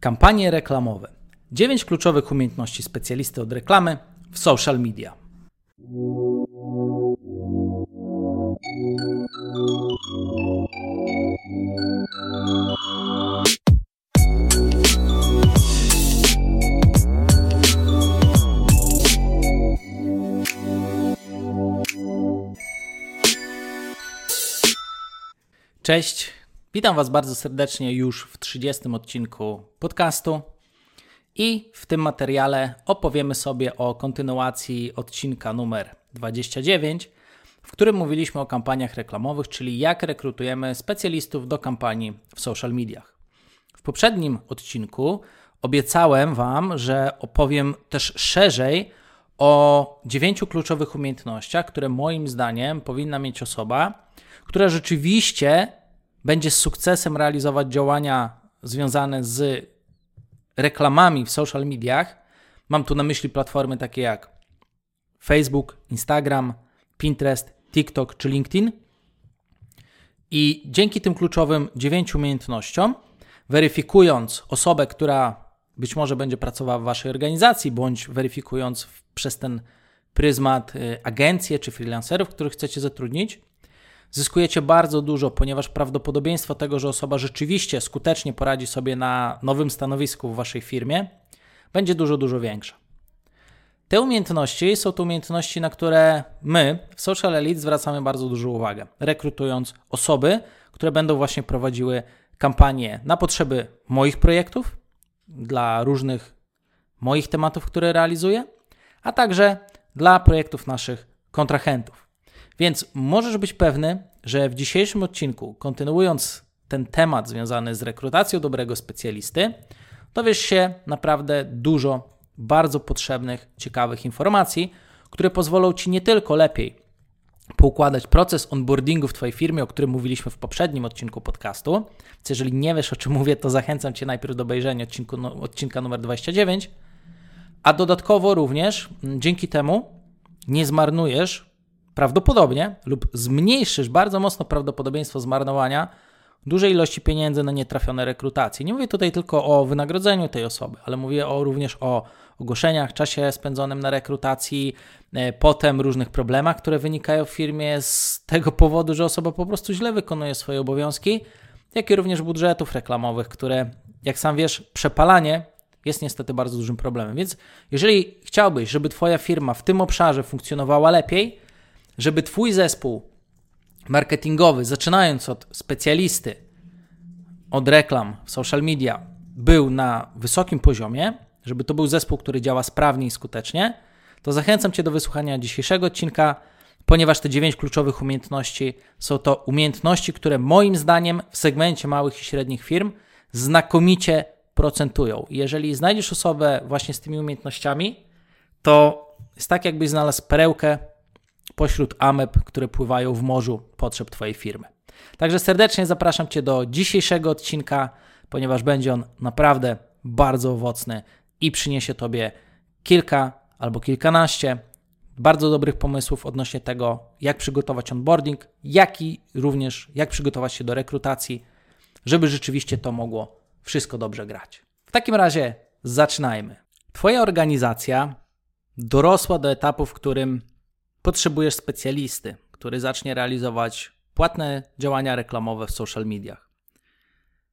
Kampanie reklamowe. 9 kluczowych umiejętności specjalisty od reklamy w social media. Cześć, witam Was bardzo serdecznie już w 30 odcinku podcastu. I w tym materiale opowiemy sobie o kontynuacji odcinka numer 29, w którym mówiliśmy o kampaniach reklamowych, czyli jak rekrutujemy specjalistów do kampanii w social mediach. W poprzednim odcinku obiecałem Wam, że opowiem też szerzej o dziewięciu kluczowych umiejętnościach, które moim zdaniem powinna mieć osoba, która rzeczywiście będzie z sukcesem realizować działania związane z reklamami w social mediach. Mam tu na myśli platformy takie jak Facebook, Instagram, Pinterest, TikTok czy LinkedIn. I dzięki tym kluczowym dziewięciu umiejętnościom, weryfikując osobę, która być może będzie pracowała w Waszej organizacji, bądź weryfikując przez ten pryzmat y, agencje czy freelancerów, których chcecie zatrudnić, zyskujecie bardzo dużo, ponieważ prawdopodobieństwo tego, że osoba rzeczywiście skutecznie poradzi sobie na nowym stanowisku w waszej firmie, będzie dużo, dużo większa. Te umiejętności są to umiejętności, na które my w Social Elite zwracamy bardzo dużą uwagę, rekrutując osoby, które będą właśnie prowadziły kampanie na potrzeby moich projektów, dla różnych moich tematów, które realizuję, a także dla projektów naszych kontrahentów. Więc możesz być pewny, że w dzisiejszym odcinku, kontynuując ten temat związany z rekrutacją dobrego specjalisty, dowiesz się naprawdę dużo bardzo potrzebnych, ciekawych informacji, które pozwolą Ci nie tylko lepiej poukładać proces onboardingu w Twojej firmie, o którym mówiliśmy w poprzednim odcinku podcastu. Więc jeżeli nie wiesz, o czym mówię, to zachęcam Cię najpierw do obejrzenia odcinku, no, odcinka numer 29, a dodatkowo również dzięki temu nie zmarnujesz prawdopodobnie lub zmniejszysz bardzo mocno prawdopodobieństwo zmarnowania dużej ilości pieniędzy na nietrafione rekrutacje. Nie mówię tutaj tylko o wynagrodzeniu tej osoby, ale mówię o, również o ogłoszeniach, czasie spędzonym na rekrutacji, e, potem różnych problemach, które wynikają w firmie z tego powodu, że osoba po prostu źle wykonuje swoje obowiązki, jak i również budżetów reklamowych, które, jak sam wiesz, przepalanie jest niestety bardzo dużym problemem. Więc jeżeli chciałbyś, żeby Twoja firma w tym obszarze funkcjonowała lepiej, żeby Twój zespół marketingowy, zaczynając od specjalisty, od reklam w social media, był na wysokim poziomie, żeby to był zespół, który działa sprawnie i skutecznie, to zachęcam Cię do wysłuchania dzisiejszego odcinka, ponieważ te dziewięć kluczowych umiejętności są to umiejętności, które moim zdaniem w segmencie małych i średnich firm znakomicie procentują. Jeżeli znajdziesz osobę właśnie z tymi umiejętnościami, to jest tak, jakbyś znalazł perełkę pośród ameb, które pływają w morzu potrzeb Twojej firmy. Także serdecznie zapraszam Cię do dzisiejszego odcinka, ponieważ będzie on naprawdę bardzo owocny i przyniesie Tobie kilka albo kilkanaście bardzo dobrych pomysłów odnośnie tego, jak przygotować onboarding, jak i również jak przygotować się do rekrutacji, żeby rzeczywiście to mogło wszystko dobrze grać. W takim razie zaczynajmy. Twoja organizacja dorosła do etapu, w którym potrzebujesz specjalisty, który zacznie realizować płatne działania reklamowe w social mediach.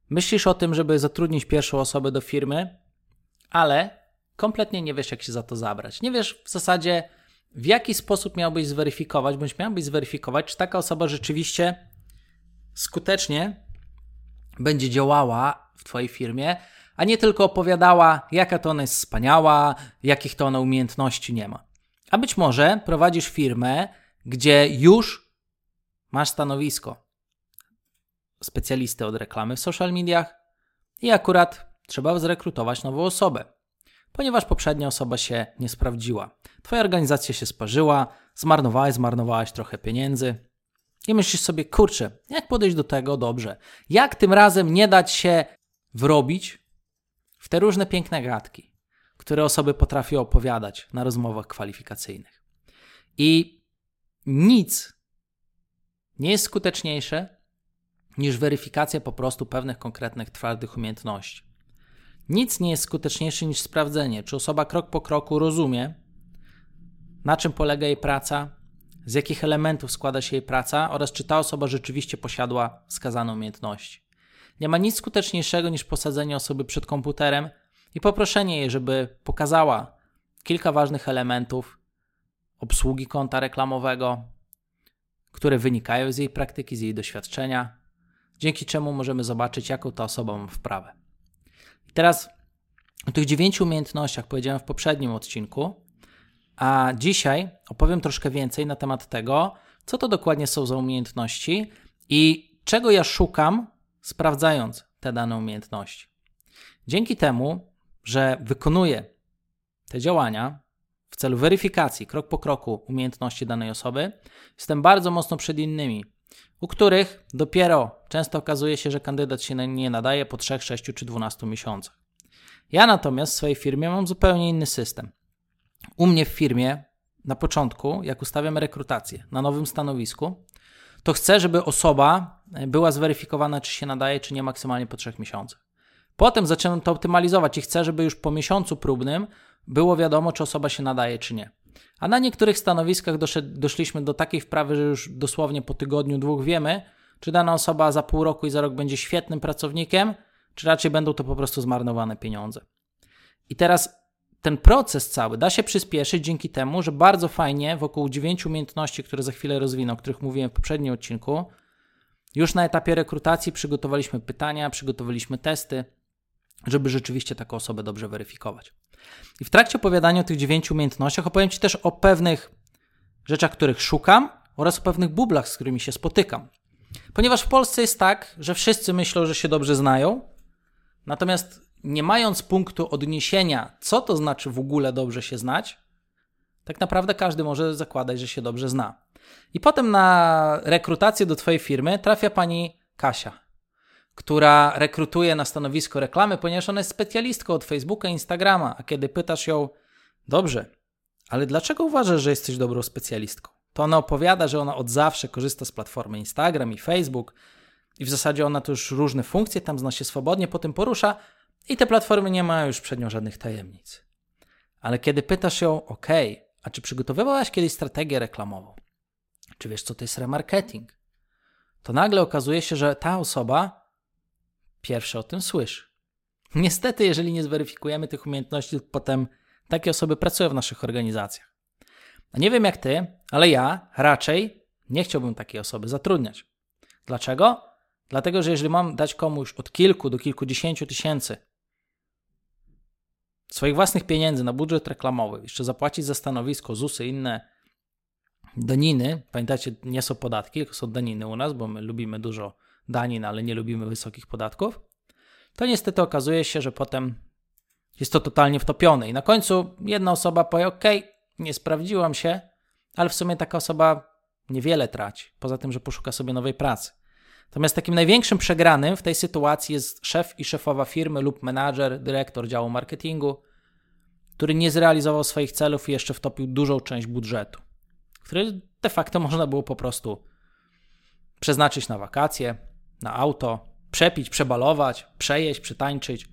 Myślisz o tym, żeby zatrudnić pierwszą osobę do firmy, ale kompletnie nie wiesz, jak się za to zabrać. Nie wiesz w zasadzie, w jaki sposób miałbyś zweryfikować, bądź miałbyś zweryfikować, czy taka osoba rzeczywiście skutecznie będzie działała w Twojej firmie, a nie tylko opowiadała, jaka to ona jest wspaniała, jakich to ona umiejętności nie ma. A być może prowadzisz firmę, gdzie już masz stanowisko specjalisty od reklamy w social mediach i akurat trzeba zrekrutować nową osobę, ponieważ poprzednia osoba się nie sprawdziła. Twoja organizacja się sparzyła, zmarnowałeś, zmarnowałaś trochę pieniędzy i myślisz sobie, kurczę, jak podejść do tego dobrze? Jak tym razem nie dać się wrobić w te różne piękne gadki? Które osoby potrafią opowiadać na rozmowach kwalifikacyjnych. I nic nie jest skuteczniejsze niż weryfikacja po prostu pewnych konkretnych twardych umiejętności. Nic nie jest skuteczniejsze niż sprawdzenie, czy osoba krok po kroku rozumie, na czym polega jej praca, z jakich elementów składa się jej praca oraz czy ta osoba rzeczywiście posiadła wskazane umiejętności. Nie ma nic skuteczniejszego niż posadzenie osoby przed komputerem i poproszenie jej, żeby pokazała kilka ważnych elementów obsługi konta reklamowego, które wynikają z jej praktyki, z jej doświadczenia, dzięki czemu możemy zobaczyć, jaką ta osoba ma wprawę. I teraz o tych dziewięciu umiejętnościach powiedziałem w poprzednim odcinku, a dzisiaj opowiem troszkę więcej na temat tego, co to dokładnie są za umiejętności i czego ja szukam, sprawdzając te dane umiejętności. Dzięki temu, że wykonuję te działania w celu weryfikacji krok po kroku umiejętności danej osoby, jestem bardzo mocno przed innymi, u których dopiero często okazuje się, że kandydat się nie nadaje po 3, 6 czy 12 miesiącach. Ja natomiast w swojej firmie mam zupełnie inny system. U mnie w firmie na początku, jak ustawiam rekrutację na nowym stanowisku, to chcę, żeby osoba była zweryfikowana, czy się nadaje, czy nie maksymalnie po 3 miesiącach. Potem zaczynam to optymalizować i chcę, żeby już po miesiącu próbnym było wiadomo, czy osoba się nadaje, czy nie. A na niektórych stanowiskach doszedł, doszliśmy do takiej wprawy, że już dosłownie po tygodniu, dwóch wiemy, czy dana osoba za pół roku i za rok będzie świetnym pracownikiem, czy raczej będą to po prostu zmarnowane pieniądze. I teraz ten proces cały da się przyspieszyć dzięki temu, że bardzo fajnie wokół dziewięciu umiejętności, które za chwilę rozwinę, o których mówiłem w poprzednim odcinku, już na etapie rekrutacji przygotowaliśmy pytania, przygotowaliśmy testy, żeby rzeczywiście taką osobę dobrze weryfikować. I w trakcie opowiadania o tych dziewięciu umiejętnościach opowiem Ci też o pewnych rzeczach, których szukam oraz o pewnych bublach, z którymi się spotykam. Ponieważ w Polsce jest tak, że wszyscy myślą, że się dobrze znają, natomiast nie mając punktu odniesienia, co to znaczy w ogóle dobrze się znać, tak naprawdę każdy może zakładać, że się dobrze zna. I potem na rekrutację do Twojej firmy trafia pani Kasia która rekrutuje na stanowisko reklamy, ponieważ ona jest specjalistką od Facebooka Instagrama. A kiedy pytasz ją, dobrze, ale dlaczego uważasz, że jesteś dobrą specjalistką? To ona opowiada, że ona od zawsze korzysta z platformy Instagram i Facebook i w zasadzie ona tu już różne funkcje tam zna się swobodnie, po tym porusza i te platformy nie mają już przed nią żadnych tajemnic. Ale kiedy pytasz ją, ok, a czy przygotowywałaś kiedyś strategię reklamową? Czy wiesz, co to jest remarketing? To nagle okazuje się, że ta osoba pierwszy o tym słyszy. Niestety, jeżeli nie zweryfikujemy tych umiejętności, potem takie osoby pracują w naszych organizacjach. Nie wiem jak ty, ale ja raczej nie chciałbym takiej osoby zatrudniać. Dlaczego? Dlatego, że jeżeli mam dać komuś od kilku do kilkudziesięciu tysięcy swoich własnych pieniędzy na budżet reklamowy, jeszcze zapłacić za stanowisko, ZUSy, inne daniny, pamiętajcie, nie są podatki, tylko są daniny u nas, bo my lubimy dużo danin, ale nie lubimy wysokich podatków, to niestety okazuje się, że potem jest to totalnie wtopione. I na końcu jedna osoba powie: OK, nie sprawdziłam się, ale w sumie taka osoba niewiele traci, poza tym, że poszuka sobie nowej pracy. Natomiast takim największym przegranym w tej sytuacji jest szef i szefowa firmy lub menadżer, dyrektor działu marketingu, który nie zrealizował swoich celów i jeszcze wtopił dużą część budżetu, który de facto można było po prostu przeznaczyć na wakacje, na auto, przepić, przebalować, przejeść, przytańczyć,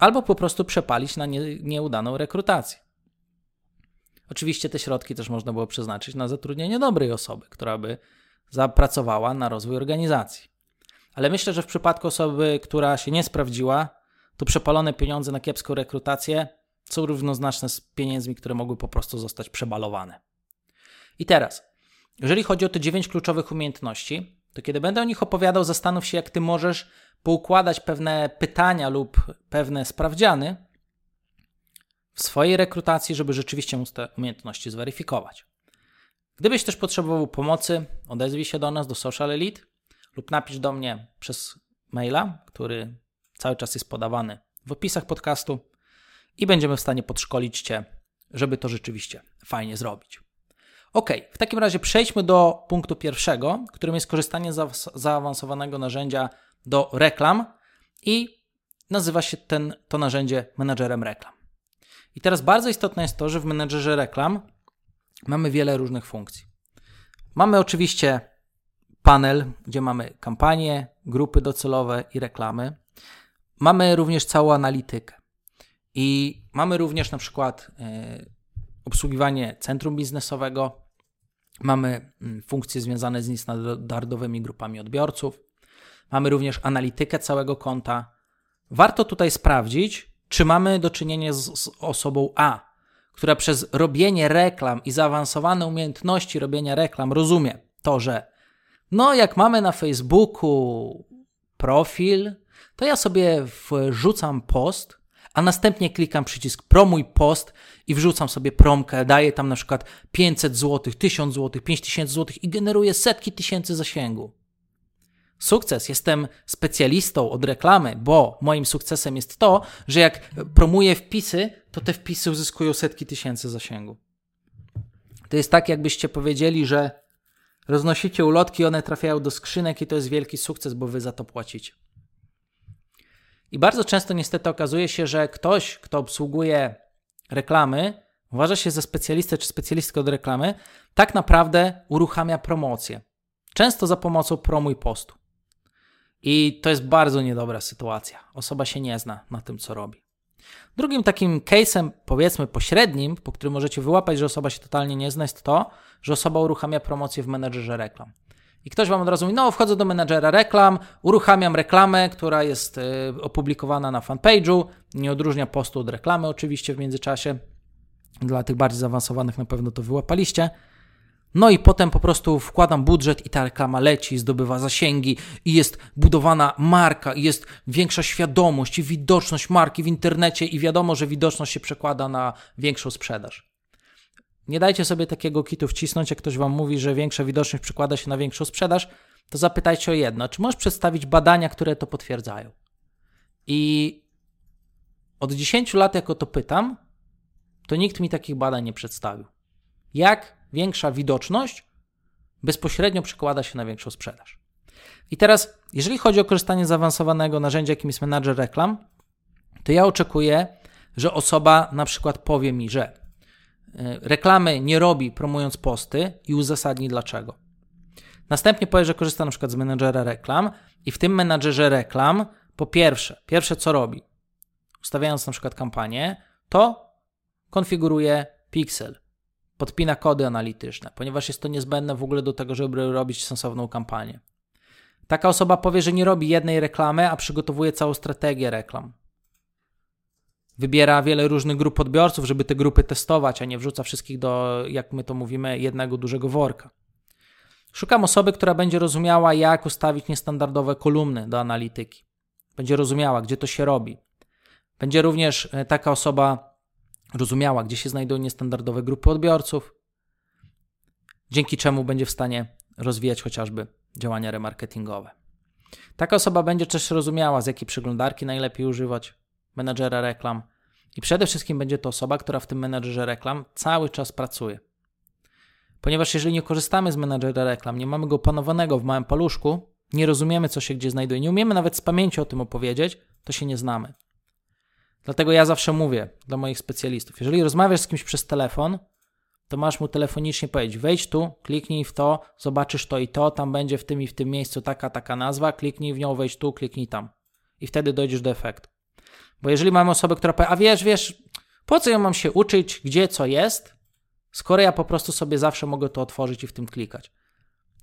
albo po prostu przepalić na nie, nieudaną rekrutację. Oczywiście te środki też można było przeznaczyć na zatrudnienie dobrej osoby, która by zapracowała na rozwój organizacji. Ale myślę, że w przypadku osoby, która się nie sprawdziła, to przepalone pieniądze na kiepską rekrutację są równoznaczne z pieniędzmi, które mogły po prostu zostać przebalowane. I teraz, jeżeli chodzi o te dziewięć kluczowych umiejętności, to kiedy będę o nich opowiadał, zastanów się, jak ty możesz poukładać pewne pytania lub pewne sprawdziany w swojej rekrutacji, żeby rzeczywiście móc te umiejętności zweryfikować. Gdybyś też potrzebował pomocy, odezwij się do nas, do Social Elite lub napisz do mnie przez maila, który cały czas jest podawany w opisach podcastu i będziemy w stanie podszkolić Cię, żeby to rzeczywiście fajnie zrobić. Ok, w takim razie przejdźmy do punktu pierwszego, którym jest korzystanie z zaawansowanego narzędzia do reklam i nazywa się ten, to narzędzie menadżerem reklam. I teraz bardzo istotne jest to, że w menedżerze reklam mamy wiele różnych funkcji. Mamy oczywiście panel, gdzie mamy kampanie, grupy docelowe i reklamy. mamy również całą analitykę. I mamy również na przykład e, obsługiwanie centrum biznesowego, mamy mm, funkcje związane z niestandardowymi grupami odbiorców, mamy również analitykę całego konta. Warto tutaj sprawdzić, czy mamy do czynienia z, z osobą A, która przez robienie reklam i zaawansowane umiejętności robienia reklam rozumie to, że no jak mamy na Facebooku profil, to ja sobie wrzucam post, a następnie klikam przycisk promuj post i wrzucam sobie promkę, daję tam na przykład 500 zł, 1000 zł, 5000 zł i generuję setki tysięcy zasięgu. Sukces. Jestem specjalistą od reklamy, bo moim sukcesem jest to, że jak promuję wpisy, to te wpisy uzyskują setki tysięcy zasięgu. To jest tak, jakbyście powiedzieli, że roznosicie ulotki, one trafiają do skrzynek i to jest wielki sukces, bo wy za to płacicie. I bardzo często niestety okazuje się, że ktoś, kto obsługuje reklamy, uważa się za specjalistę czy specjalistkę od reklamy, tak naprawdę uruchamia promocję. Często za pomocą promuj postu. I to jest bardzo niedobra sytuacja. Osoba się nie zna na tym, co robi. Drugim takim case'em, powiedzmy pośrednim, po którym możecie wyłapać, że osoba się totalnie nie zna, jest to, że osoba uruchamia promocję w menedżerze reklam. I ktoś wam od razu mówi, no wchodzę do menedżera reklam, uruchamiam reklamę, która jest y, opublikowana na fanpage'u, nie odróżnia postu od reklamy oczywiście w międzyczasie. Dla tych bardziej zaawansowanych na pewno to wyłapaliście. No i potem po prostu wkładam budżet i ta reklama leci, zdobywa zasięgi i jest budowana marka, i jest większa świadomość i widoczność marki w internecie i wiadomo, że widoczność się przekłada na większą sprzedaż. Nie dajcie sobie takiego kitu wcisnąć, jak ktoś wam mówi, że większa widoczność przekłada się na większą sprzedaż, to zapytajcie o jedno, czy możesz przedstawić badania, które to potwierdzają? I od 10 lat, jako to pytam, to nikt mi takich badań nie przedstawił. Jak większa widoczność bezpośrednio przekłada się na większą sprzedaż. I teraz, jeżeli chodzi o korzystanie z zaawansowanego narzędzia, jakim jest menadżer reklam, to ja oczekuję, że osoba na przykład powie mi, że reklamy nie robi promując posty i uzasadni dlaczego. Następnie powie, że korzysta na przykład z menadżera reklam i w tym menadżerze reklam po pierwsze, pierwsze co robi, ustawiając na przykład kampanię, to konfiguruje pixel, podpina kody analityczne, ponieważ jest to niezbędne w ogóle do tego, żeby robić sensowną kampanię. Taka osoba powie, że nie robi jednej reklamy, a przygotowuje całą strategię reklam. Wybiera wiele różnych grup odbiorców, żeby te grupy testować, a nie wrzuca wszystkich do, jak my to mówimy, jednego dużego worka. Szukam osoby, która będzie rozumiała, jak ustawić niestandardowe kolumny do analityki. Będzie rozumiała, gdzie to się robi. Będzie również e, taka osoba rozumiała, gdzie się znajdują niestandardowe grupy odbiorców, dzięki czemu będzie w stanie rozwijać chociażby działania remarketingowe. Taka osoba będzie też rozumiała, z jakiej przeglądarki najlepiej używać menedżera reklam i przede wszystkim będzie to osoba, która w tym menedżerze reklam cały czas pracuje. Ponieważ jeżeli nie korzystamy z menedżera reklam, nie mamy go opanowanego w małym paluszku, nie rozumiemy, co się gdzie znajduje, nie umiemy nawet z pamięci o tym opowiedzieć, to się nie znamy. Dlatego ja zawsze mówię dla moich specjalistów, jeżeli rozmawiasz z kimś przez telefon, to masz mu telefonicznie powiedzieć: wejdź tu, kliknij w to, zobaczysz to i to, tam będzie w tym i w tym miejscu taka, taka nazwa, kliknij w nią, wejdź tu, kliknij tam. I wtedy dojdziesz do efektu. Bo jeżeli mamy osobę, która powie: A wiesz, wiesz, po co ja mam się uczyć, gdzie co jest, skoro ja po prostu sobie zawsze mogę to otworzyć i w tym klikać.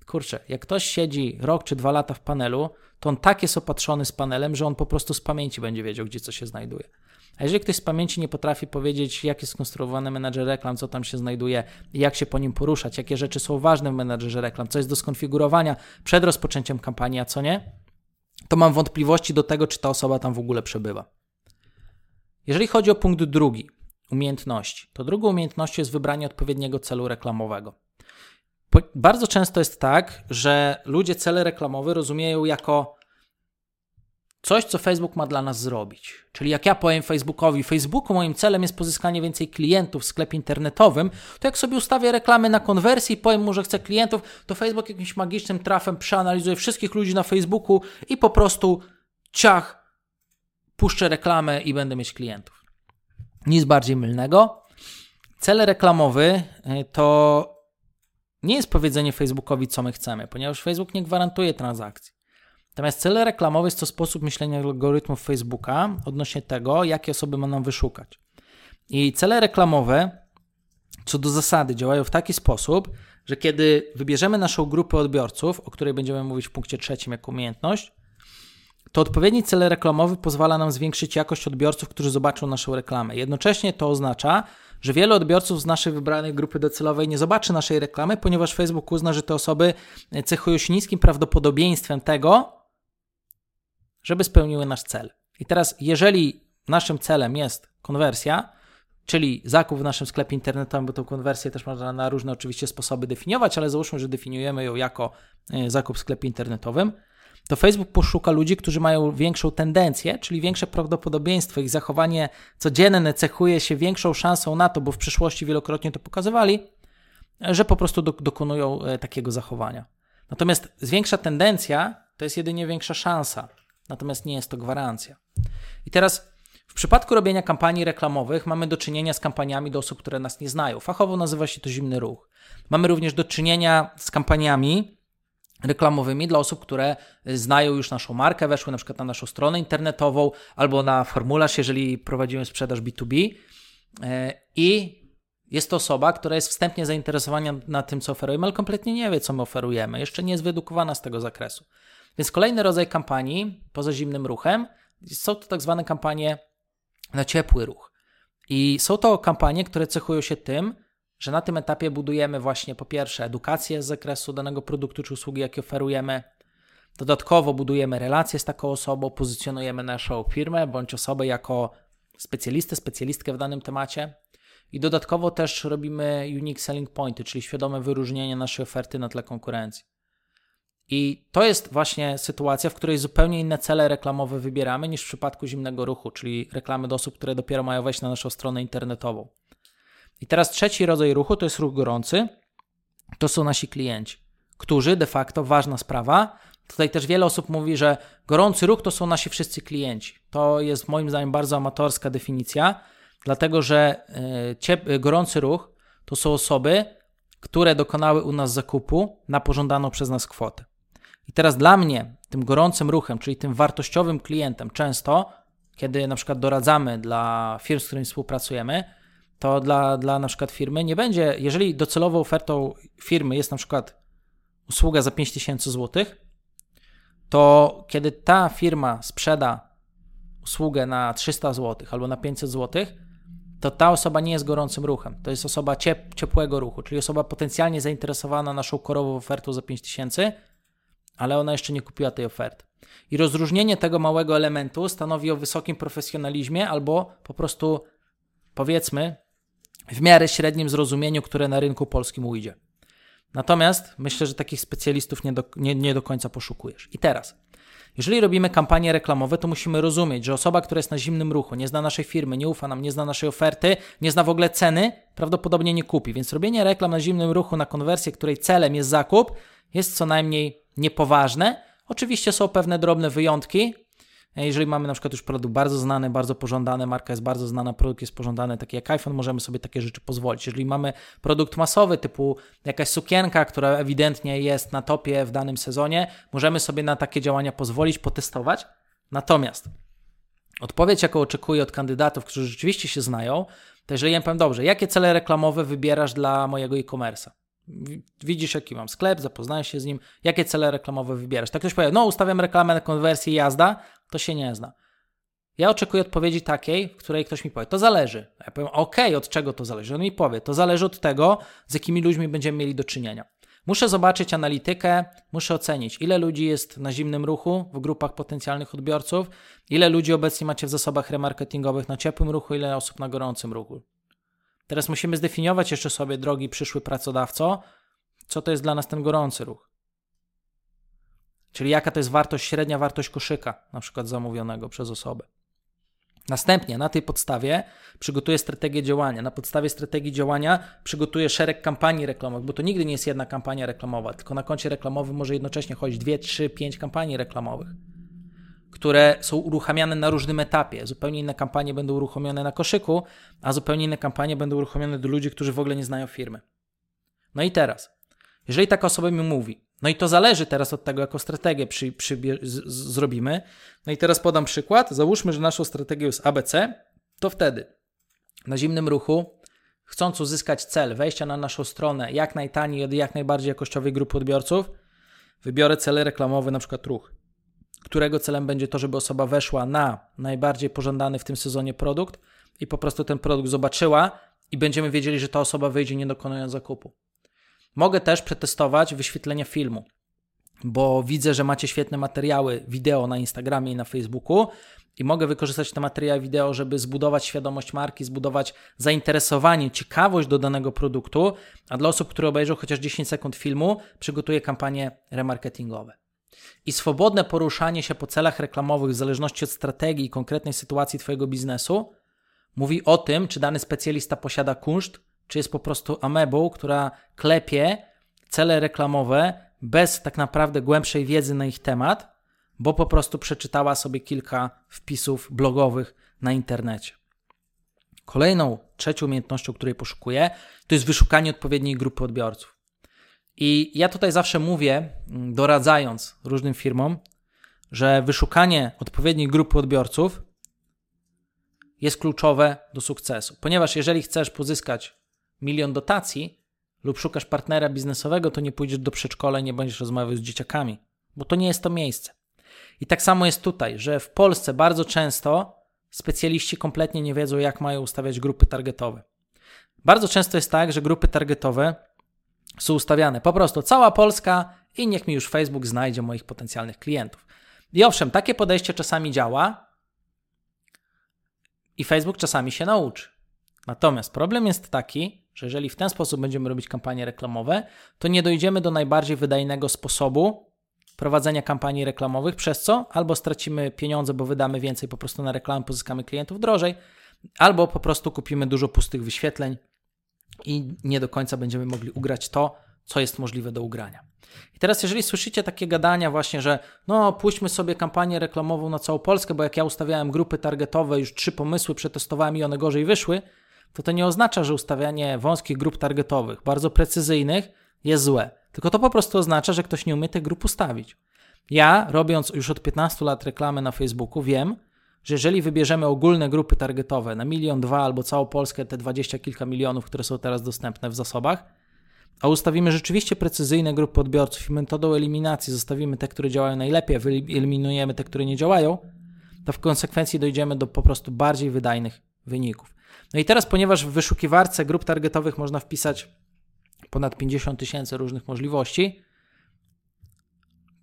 Kurczę, jak ktoś siedzi rok czy dwa lata w panelu, to on tak jest opatrzony z panelem, że on po prostu z pamięci będzie wiedział, gdzie co się znajduje. A jeżeli ktoś z pamięci nie potrafi powiedzieć, jak jest skonstruowany menadżer reklam, co tam się znajduje, jak się po nim poruszać, jakie rzeczy są ważne w menadżerze reklam, co jest do skonfigurowania przed rozpoczęciem kampanii, a co nie, to mam wątpliwości do tego, czy ta osoba tam w ogóle przebywa. Jeżeli chodzi o punkt drugi, umiejętności, to drugą umiejętnością jest wybranie odpowiedniego celu reklamowego. Bardzo często jest tak, że ludzie cele reklamowe rozumieją jako coś, co Facebook ma dla nas zrobić. Czyli jak ja powiem Facebookowi, Facebooku moim celem jest pozyskanie więcej klientów w sklepie internetowym, to jak sobie ustawię reklamy na konwersji i powiem mu, że chcę klientów, to Facebook jakimś magicznym trafem przeanalizuje wszystkich ludzi na Facebooku i po prostu ciach, puszczę reklamę i będę mieć klientów. Nic bardziej mylnego. Cel reklamowy y, to nie jest powiedzenie Facebookowi, co my chcemy, ponieważ Facebook nie gwarantuje transakcji. Natomiast cel reklamowy jest to sposób myślenia algorytmów Facebooka odnośnie tego, jakie osoby ma nam wyszukać. I cele reklamowe, co do zasady, działają w taki sposób, że kiedy wybierzemy naszą grupę odbiorców, o której będziemy mówić w punkcie trzecim jako umiejętność, to odpowiedni cel reklamowy pozwala nam zwiększyć jakość odbiorców, którzy zobaczą naszą reklamę. Jednocześnie to oznacza, że wiele odbiorców z naszej wybranej grupy docelowej nie zobaczy naszej reklamy, ponieważ Facebook uzna, że te osoby cechują się niskim prawdopodobieństwem tego, żeby spełniły nasz cel. I teraz, jeżeli naszym celem jest konwersja, czyli zakup w naszym sklepie internetowym, bo tą konwersję też można na różne oczywiście sposoby definiować, ale załóżmy, że definiujemy ją jako e, zakup w sklepie internetowym, to Facebook poszuka ludzi, którzy mają większą tendencję, czyli większe prawdopodobieństwo, ich zachowanie codzienne cechuje się większą szansą na to, bo w przyszłości wielokrotnie to pokazywali, że po prostu dokonują e, takiego zachowania. Natomiast zwiększa tendencja to jest jedynie większa szansa, natomiast nie jest to gwarancja. I teraz w przypadku robienia kampanii reklamowych mamy do czynienia z kampaniami do osób, które nas nie znają. Fachowo nazywa się to zimny ruch. Mamy również do czynienia z kampaniami reklamowymi dla osób, które znają już naszą markę, weszły na przykład na naszą stronę internetową albo na formularz, jeżeli prowadzimy sprzedaż B2B. E, I jest to osoba, która jest wstępnie zainteresowana na tym, co oferujemy, ale kompletnie nie wie, co my oferujemy. Jeszcze nie jest wyedukowana z tego zakresu. Więc kolejny rodzaj kampanii poza zimnym ruchem są to tak zwane kampanie na ciepły ruch. I są to kampanie, które cechują się tym, że na tym etapie budujemy właśnie po pierwsze edukację z zakresu danego produktu czy usługi, jakie oferujemy. Dodatkowo budujemy relacje z taką osobą, pozycjonujemy naszą firmę bądź osobę jako specjalistę, specjalistkę w danym temacie. I dodatkowo też robimy unique selling pointy, czyli świadome wyróżnienie naszej oferty na tle konkurencji. I to jest właśnie sytuacja, w której zupełnie inne cele reklamowe wybieramy niż w przypadku zimnego ruchu, czyli reklamy do osób, które dopiero mają wejść na naszą stronę internetową. I teraz trzeci rodzaj ruchu to jest ruch gorący. To są nasi klienci, którzy de facto, ważna sprawa, tutaj też wiele osób mówi, że gorący ruch to są nasi wszyscy klienci. To jest moim zdaniem bardzo amatorska definicja, dlatego że e, gorący ruch to są osoby, które dokonały u nas zakupu na pożądaną przez nas kwotę. I teraz dla mnie tym gorącym ruchem, czyli tym wartościowym klientem, często, kiedy na przykład doradzamy dla firm, z którymi współpracujemy, to dla, dla na przykład firmy nie będzie, jeżeli docelową ofertą firmy jest na przykład usługa za 5000 zł, to kiedy ta firma sprzeda usługę na 300 zł albo na 500 zł, to ta osoba nie jest gorącym ruchem. To jest osoba ciep ciepłego ruchu, czyli osoba potencjalnie zainteresowana naszą korową ofertą za 5000, ale ona jeszcze nie kupiła tej oferty. I rozróżnienie tego małego elementu stanowi o wysokim profesjonalizmie albo po prostu powiedzmy w miarę średnim zrozumieniu, które na rynku polskim ujdzie. Natomiast myślę, że takich specjalistów nie do, nie, nie do końca poszukujesz. I teraz, jeżeli robimy kampanie reklamowe, to musimy rozumieć, że osoba, która jest na zimnym ruchu, nie zna naszej firmy, nie ufa nam, nie zna naszej oferty, nie zna w ogóle ceny, prawdopodobnie nie kupi. Więc robienie reklam na zimnym ruchu na konwersję, której celem jest zakup, jest co najmniej niepoważne. Oczywiście są pewne drobne wyjątki, jeżeli mamy na przykład już produkt bardzo znany, bardzo pożądany, marka jest bardzo znana, produkt jest pożądany, taki jak iPhone, możemy sobie takie rzeczy pozwolić. Jeżeli mamy produkt masowy, typu jakaś sukienka, która ewidentnie jest na topie w danym sezonie, możemy sobie na takie działania pozwolić, potestować. Natomiast odpowiedź, jaką oczekuję od kandydatów, którzy rzeczywiście się znają, to jeżeli ja powiem, dobrze, jakie cele reklamowe wybierasz dla mojego e-commerce'a? Widzisz, jaki mam sklep, zapoznajesz się z nim, jakie cele reklamowe wybierasz. Tak ktoś powie, no ustawiam reklamę na konwersję jazda, to się nie zna. Ja oczekuję odpowiedzi takiej, w której ktoś mi powie, to zależy. Ja powiem, ok, od czego to zależy? On mi powie, to zależy od tego, z jakimi ludźmi będziemy mieli do czynienia. Muszę zobaczyć analitykę, muszę ocenić, ile ludzi jest na zimnym ruchu w grupach potencjalnych odbiorców, ile ludzi obecnie macie w zasobach remarketingowych na ciepłym ruchu, ile osób na gorącym ruchu. Teraz musimy zdefiniować jeszcze sobie, drogi przyszły pracodawco, co to jest dla nas ten gorący ruch. Czyli jaka to jest wartość, średnia wartość koszyka, na przykład zamówionego przez osobę. Następnie na tej podstawie przygotuję strategię działania. Na podstawie strategii działania przygotuję szereg kampanii reklamowych, bo to nigdy nie jest jedna kampania reklamowa, tylko na koncie reklamowym może jednocześnie chodzić dwie, trzy, pięć kampanii reklamowych, które są uruchamiane na różnym etapie. Zupełnie inne kampanie będą uruchomione na koszyku, a zupełnie inne kampanie będą uruchomione do ludzi, którzy w ogóle nie znają firmy. No i teraz, jeżeli taka osoba mi mówi, No i to zależy teraz od tego, jaką strategię przy, przy, z, zrobimy. No i teraz podam przykład. Załóżmy, że naszą strategią jest ABC, to wtedy na zimnym ruchu, chcąc uzyskać cel wejścia na naszą stronę jak najtaniej od jak najbardziej jakościowej grupy odbiorców, wybiorę cel reklamowy, na przykład ruch, którego celem będzie to, żeby osoba weszła na najbardziej pożądany w tym sezonie produkt i po prostu ten produkt zobaczyła i będziemy wiedzieli, że ta osoba wyjdzie nie dokonując zakupu. Mogę też przetestować wyświetlenie filmu, bo widzę, że macie świetne materiały wideo na Instagramie i na Facebooku i mogę wykorzystać te materiały wideo, żeby zbudować świadomość marki, zbudować zainteresowanie, ciekawość do danego produktu, a dla osób, które obejrzą chociaż 10 sekund filmu, przygotuję kampanie remarketingowe. I swobodne poruszanie się po celach reklamowych w zależności od strategii i konkretnej sytuacji Twojego biznesu mówi o tym, czy dany specjalista posiada kunszt, czy jest po prostu amebą, która klepie cele reklamowe bez tak naprawdę głębszej wiedzy na ich temat, bo po prostu przeczytała sobie kilka wpisów blogowych na internecie. Kolejną, trzecią umiejętnością, której poszukuję, to jest wyszukanie odpowiedniej grupy odbiorców. I ja tutaj zawsze mówię, mm, doradzając różnym firmom, że wyszukanie odpowiedniej grupy odbiorców jest kluczowe do sukcesu. Ponieważ jeżeli chcesz pozyskać milion dotacji lub szukasz partnera biznesowego, to nie pójdziesz do przedszkola i nie będziesz rozmawiał z dzieciakami, bo to nie jest to miejsce. I tak samo jest tutaj, że w Polsce bardzo często specjaliści kompletnie nie wiedzą, jak mają ustawiać grupy targetowe. Bardzo często jest tak, że grupy targetowe są ustawiane po prostu cała Polska i niech mi już Facebook znajdzie moich potencjalnych klientów. I owszem, takie podejście czasami działa i Facebook czasami się nauczy. Natomiast problem jest taki, że jeżeli w ten sposób będziemy robić kampanie reklamowe, to nie dojdziemy do najbardziej wydajnego sposobu prowadzenia kampanii reklamowych, przez co albo stracimy pieniądze, bo wydamy więcej po prostu na reklamę, pozyskamy klientów drożej, albo po prostu kupimy dużo pustych wyświetleń i nie do końca będziemy mogli ugrać to, co jest możliwe do ugrania. I teraz, jeżeli słyszycie takie gadania, właśnie, że no, puśćmy sobie kampanię reklamową na całą Polskę, bo jak ja ustawiałem grupy targetowe, już trzy pomysły przetestowałem i one gorzej wyszły, to to nie oznacza, że ustawianie wąskich grup targetowych, bardzo precyzyjnych, jest złe. Tylko to po prostu oznacza, że ktoś nie umie tych grup ustawić. Ja, robiąc już od 15 lat reklamę na Facebooku, wiem, że jeżeli wybierzemy ogólne grupy targetowe na milion, dwa albo całą Polskę, te dwadzieścia kilka milionów, które są teraz dostępne w zasobach, a ustawimy rzeczywiście precyzyjne grupy odbiorców i metodą eliminacji zostawimy te, które działają najlepiej, wyeliminujemy te, które nie działają, to w konsekwencji dojdziemy do po prostu bardziej wydajnych wyników. No i teraz, ponieważ w wyszukiwarce grup targetowych można wpisać ponad 50 tysięcy różnych możliwości,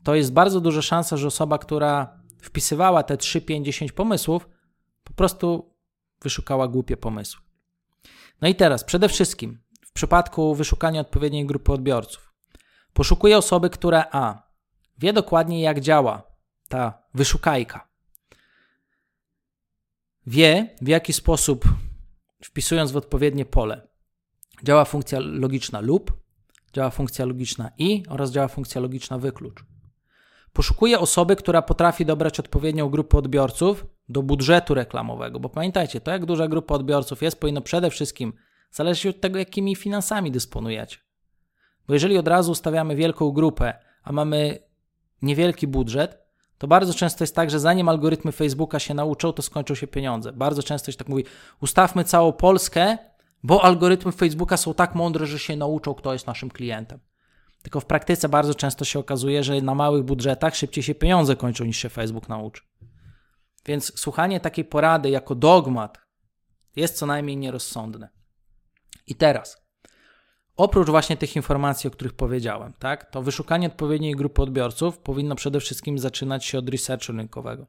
to jest bardzo duża szansa, że osoba, która wpisywała te 3, 5, 10 pomysłów, po prostu wyszukała głupie pomysły. No i teraz, przede wszystkim, w przypadku wyszukania odpowiedniej grupy odbiorców, poszukuję osoby, która A. wie dokładnie, jak działa ta wyszukajka, wie, w jaki sposób, wpisując w odpowiednie pole, działa funkcja logiczna lub, działa funkcja logiczna i oraz działa funkcja logiczna wyklucz. Poszukuję osoby, która potrafi dobrać odpowiednią grupę odbiorców do budżetu reklamowego, bo pamiętajcie, to jak duża grupa odbiorców jest, powinno przede wszystkim zależeć od tego, jakimi finansami dysponujecie. Bo jeżeli od razu ustawiamy wielką grupę, a mamy niewielki budżet, to bardzo często jest tak, że zanim algorytmy Facebooka się nauczą, to skończą się pieniądze. Bardzo często się tak mówi, ustawmy całą Polskę, bo algorytmy Facebooka są tak mądre, że się nauczą, kto jest naszym klientem. Tylko w praktyce bardzo często się okazuje, że na małych budżetach szybciej się pieniądze kończą niż się Facebook nauczy. Więc słuchanie takiej porady jako dogmat jest co najmniej nierozsądne. I teraz, oprócz właśnie tych informacji, o których powiedziałem, tak, to wyszukanie odpowiedniej grupy odbiorców powinno przede wszystkim zaczynać się od researchu rynkowego.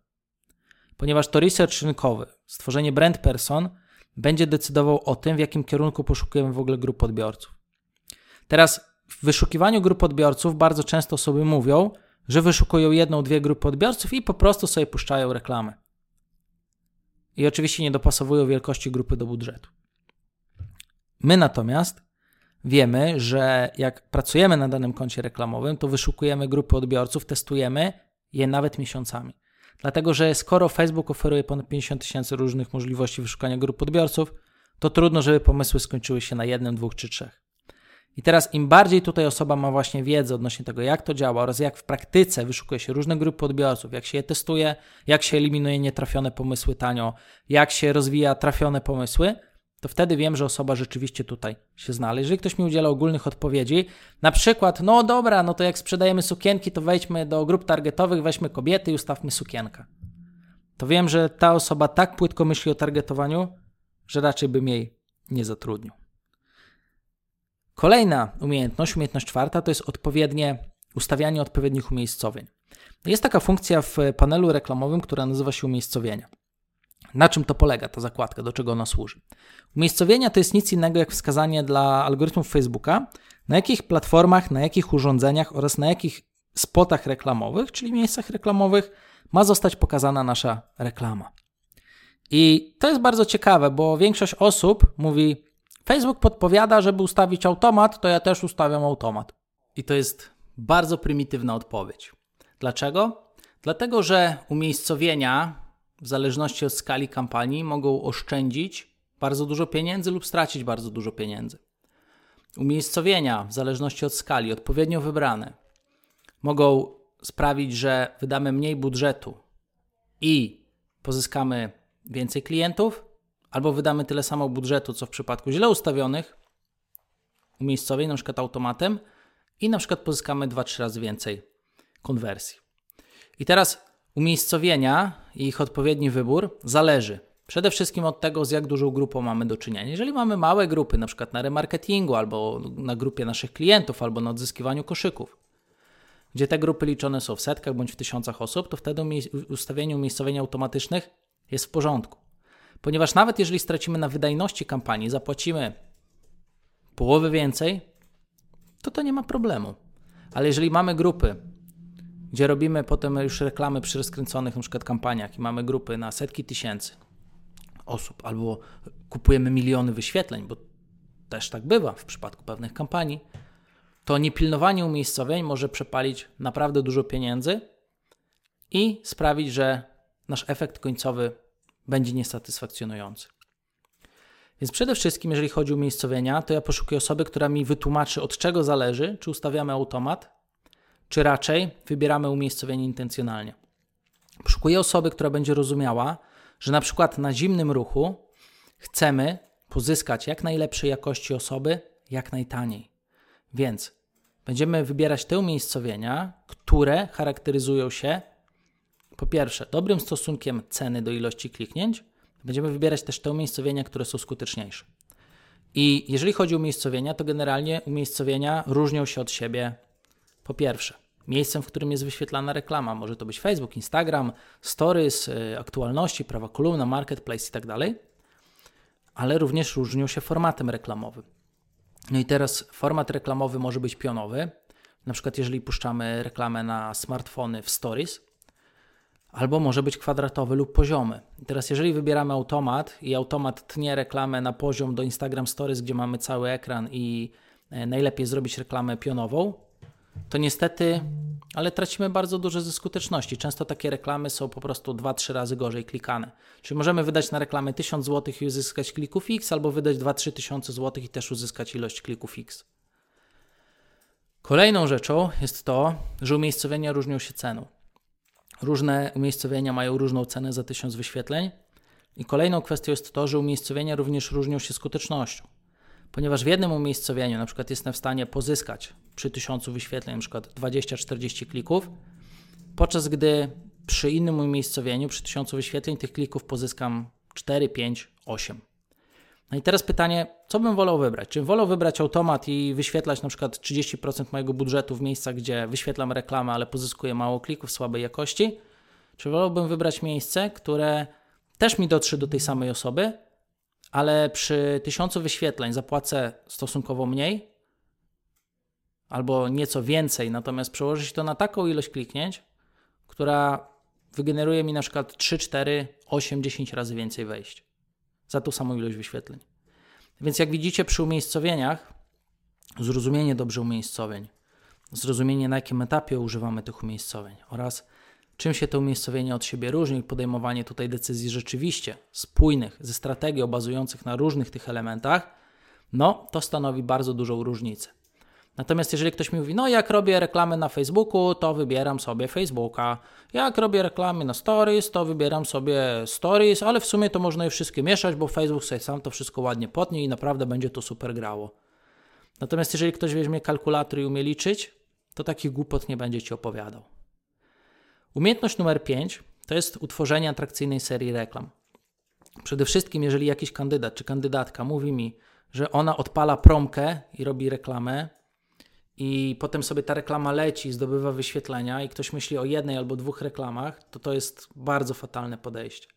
Ponieważ to research rynkowy, stworzenie brand person będzie decydował o tym, w jakim kierunku poszukujemy w ogóle grup odbiorców. Teraz w wyszukiwaniu grup odbiorców bardzo często osoby mówią, że wyszukują jedną, dwie grupy odbiorców i po prostu sobie puszczają reklamę. I oczywiście nie dopasowują wielkości grupy do budżetu. My natomiast wiemy, że jak pracujemy na danym koncie reklamowym, to wyszukujemy grupy odbiorców, testujemy je nawet miesiącami. Dlatego, że skoro Facebook oferuje ponad 50 tysięcy różnych możliwości wyszukania grup odbiorców, to trudno, żeby pomysły skończyły się na jednym, dwóch czy trzech. I teraz im bardziej tutaj osoba ma właśnie wiedzę odnośnie tego, jak to działa oraz jak w praktyce wyszukuje się różne grupy odbiorców, jak się je testuje, jak się eliminuje nietrafione pomysły tanio, jak się rozwija trafione pomysły, to wtedy wiem, że osoba rzeczywiście tutaj się znalazła. Jeżeli ktoś mi udziela ogólnych odpowiedzi, na przykład, no dobra, no to jak sprzedajemy sukienki, to wejdźmy do grup targetowych, weźmy kobiety i ustawmy sukienkę. To wiem, że ta osoba tak płytko myśli o targetowaniu, że raczej bym jej nie zatrudnił. Kolejna umiejętność, umiejętność czwarta, to jest odpowiednie ustawianie odpowiednich umiejscowień. Jest taka funkcja w panelu reklamowym, która nazywa się umiejscowienia. Na czym to polega, ta zakładka, do czego ona służy? Umiejscowienia to jest nic innego jak wskazanie dla algorytmów Facebooka, na jakich platformach, na jakich urządzeniach oraz na jakich spotach reklamowych, czyli miejscach reklamowych, ma zostać pokazana nasza reklama. I to jest bardzo ciekawe, bo większość osób mówi: Facebook podpowiada, żeby ustawić automat, to ja też ustawiam automat. I to jest bardzo prymitywna odpowiedź. Dlaczego? Dlatego, że umiejscowienia w zależności od skali kampanii mogą oszczędzić bardzo dużo pieniędzy lub stracić bardzo dużo pieniędzy. Umiejscowienia w zależności od skali, odpowiednio wybrane, mogą sprawić, że wydamy mniej budżetu i pozyskamy więcej klientów, albo wydamy tyle samo budżetu, co w przypadku źle ustawionych umiejscowień, na przykład automatem, i na przykład pozyskamy 2-3 razy więcej konwersji. I teraz umiejscowienia i ich odpowiedni wybór zależy przede wszystkim od tego, z jak dużą grupą mamy do czynienia. Jeżeli mamy małe grupy, na przykład na remarketingu, albo na grupie naszych klientów, albo na odzyskiwaniu koszyków, gdzie te grupy liczone są w setkach bądź w tysiącach osób, to wtedy ustawienie umiejscowień automatycznych jest w porządku. Ponieważ nawet jeżeli stracimy na wydajności kampanii, zapłacimy połowę więcej, to to nie ma problemu. Ale jeżeli mamy grupy, gdzie robimy potem już reklamy przy rozkręconych przykład kampaniach i mamy grupy na setki tysięcy osób, albo kupujemy miliony wyświetleń, bo też tak bywa w przypadku pewnych kampanii, to niepilnowanie umiejscowień może przepalić naprawdę dużo pieniędzy i sprawić, że nasz efekt końcowy będzie niesatysfakcjonujący. Więc przede wszystkim, jeżeli chodzi o umiejscowienia, to ja poszukuję osoby, która mi wytłumaczy, od czego zależy, czy ustawiamy automat, czy raczej wybieramy umiejscowienie intencjonalnie. Poszukuję osoby, która będzie rozumiała, że na przykład na zimnym ruchu chcemy pozyskać jak najlepszej jakości osoby jak najtaniej. Więc będziemy wybierać te umiejscowienia, które charakteryzują się po pierwsze dobrym stosunkiem ceny do ilości kliknięć. Będziemy wybierać też te umiejscowienia, które są skuteczniejsze. I jeżeli chodzi o umiejscowienia, to generalnie umiejscowienia różnią się od siebie po pierwsze miejscem, w którym jest wyświetlana reklama. Może to być Facebook, Instagram, Stories, y, aktualności, prawa kolumna, marketplace itd. Tak Ale również różnią się formatem reklamowym. No i teraz format reklamowy może być pionowy. Na przykład jeżeli puszczamy reklamę na smartfony w Stories, albo może być kwadratowy lub poziomy. I teraz jeżeli wybieramy automat i automat tnie reklamę na poziom do Instagram Stories, gdzie mamy cały ekran i e, najlepiej zrobić reklamę pionową, to niestety, ale tracimy bardzo dużo ze skuteczności. Często takie reklamy są po prostu 2-3 razy gorzej klikane. Czyli możemy wydać na reklamę 1000 zł i uzyskać klików X, albo wydać 2-3 tysiące złotych i też uzyskać ilość klików X. Kolejną rzeczą jest to, że umiejscowienia różnią się ceną. Różne umiejscowienia mają różną cenę za 1000 wyświetleń. I kolejną kwestią jest to, że umiejscowienia również różnią się skutecznością ponieważ w jednym umiejscowieniu na przykład jestem w stanie pozyskać przy 1000 wyświetleń na przykład 20-40 klików, podczas gdy przy innym umiejscowieniu, przy 1000 wyświetleń tych klików pozyskam 4, 5, 8. No i teraz pytanie, co bym wolał wybrać? Czy wolał wybrać automat i wyświetlać na przykład 30% mojego budżetu w miejscach, gdzie wyświetlam reklamę, ale pozyskuję mało klików słabej jakości? Czy wolałbym wybrać miejsce, które też mi dotrze do tej samej osoby, ale przy tysiącu wyświetleń zapłacę stosunkowo mniej albo nieco więcej, natomiast przełoży się to na taką ilość kliknięć, która wygeneruje mi na przykład 3, 4, 8, 10 razy więcej wejść za tą samą ilość wyświetleń. Więc jak widzicie przy umiejscowieniach, zrozumienie dobrze umiejscowień, zrozumienie na jakim etapie używamy tych umiejscowień oraz Czym się to umiejscowienie od siebie różni podejmowanie tutaj decyzji rzeczywiście spójnych, ze strategią bazujących na różnych tych elementach, no to stanowi bardzo dużą różnicę. Natomiast jeżeli ktoś mi mówi, no jak robię reklamy na Facebooku, to wybieram sobie Facebooka. Jak robię reklamy na Stories, to wybieram sobie Stories, ale w sumie to można je wszystkie mieszać, bo Facebook sobie sam to wszystko ładnie potnie i naprawdę będzie to super grało. Natomiast jeżeli ktoś weźmie kalkulator i umie liczyć, to takich głupot nie będzie Ci opowiadał. Umiejętność numer 5 to jest utworzenie atrakcyjnej serii reklam. Przede wszystkim, jeżeli jakiś kandydat czy kandydatka mówi mi, że ona odpala promkę i robi reklamę, i potem sobie ta reklama leci, zdobywa wyświetlenia, i ktoś myśli o jednej albo dwóch reklamach, to to jest bardzo fatalne podejście.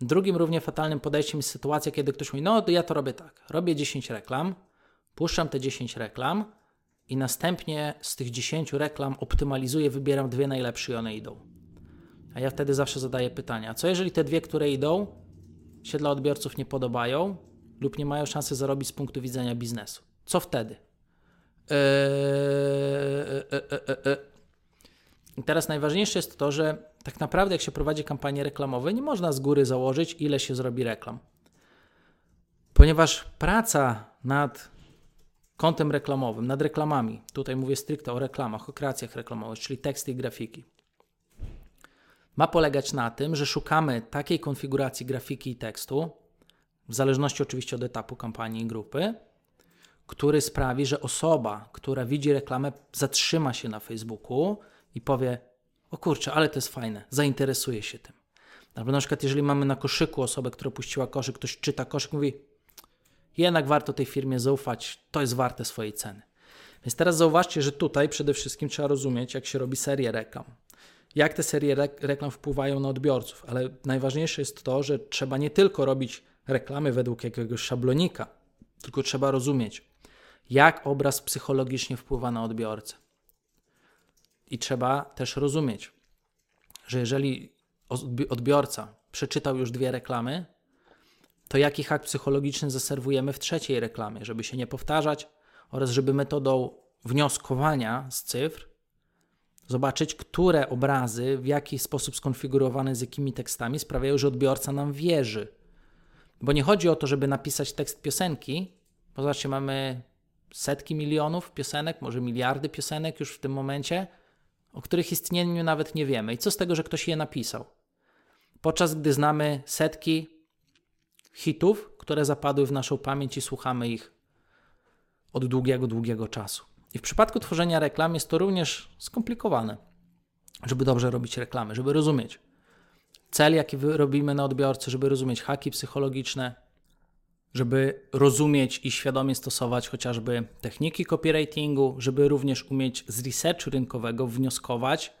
Drugim równie fatalnym podejściem jest sytuacja, kiedy ktoś mówi: No, ja to robię tak. Robię 10 reklam, puszczam te 10 reklam i następnie z tych 10 reklam optymalizuję, wybieram dwie najlepsze i one idą. A ja wtedy zawsze zadaję pytania: co jeżeli te dwie, które idą, się dla odbiorców nie podobają lub nie mają szansy zarobić z punktu widzenia biznesu? Co wtedy? Eee, e, e, e, I teraz najważniejsze jest to, że tak naprawdę, jak się prowadzi kampanie reklamowe, nie można z góry założyć, ile się zrobi reklam. Ponieważ praca nad kontem reklamowym, nad reklamami, tutaj mówię stricte o reklamach, o kreacjach reklamowych, czyli teksty i grafiki, ma polegać na tym, że szukamy takiej konfiguracji grafiki i tekstu, w zależności oczywiście od etapu kampanii i grupy, który sprawi, że osoba, która widzi reklamę, zatrzyma się na Facebooku i powie: O kurczę, ale to jest fajne, zainteresuje się tym. Albo na przykład, jeżeli mamy na koszyku osobę, która puściła koszyk, ktoś czyta koszyk, mówi: Jednak warto tej firmie zaufać, to jest warte swojej ceny. Więc teraz zauważcie, że tutaj przede wszystkim trzeba rozumieć, jak się robi serię reklam. Jak te serie reklam wpływają na odbiorców, ale najważniejsze jest to, że trzeba nie tylko robić reklamy według jakiegoś szablonika, tylko trzeba rozumieć, jak obraz psychologicznie wpływa na odbiorcę. I trzeba też rozumieć, że jeżeli odbiorca przeczytał już dwie reklamy, to jaki hak psychologiczny zaserwujemy w trzeciej reklamie, żeby się nie powtarzać oraz żeby metodą wnioskowania z cyfr zobaczyć, które obrazy, w jaki sposób skonfigurowane, z jakimi tekstami sprawiają, że odbiorca nam wierzy. Bo nie chodzi o to, żeby napisać tekst piosenki. Pozobaczcie, mamy setki milionów piosenek, może miliardy piosenek już w tym momencie, o których istnieniu nawet nie wiemy. I co z tego, że ktoś je napisał? Podczas gdy znamy setki hitów, które zapadły w naszą pamięć i słuchamy ich od długiego, długiego czasu. I w przypadku tworzenia reklam jest to również skomplikowane, żeby dobrze robić reklamy, żeby rozumieć cel, jaki robimy na odbiorcy, żeby rozumieć haki psychologiczne, żeby rozumieć i świadomie stosować chociażby techniki copywritingu, żeby również umieć z researchu rynkowego wnioskować,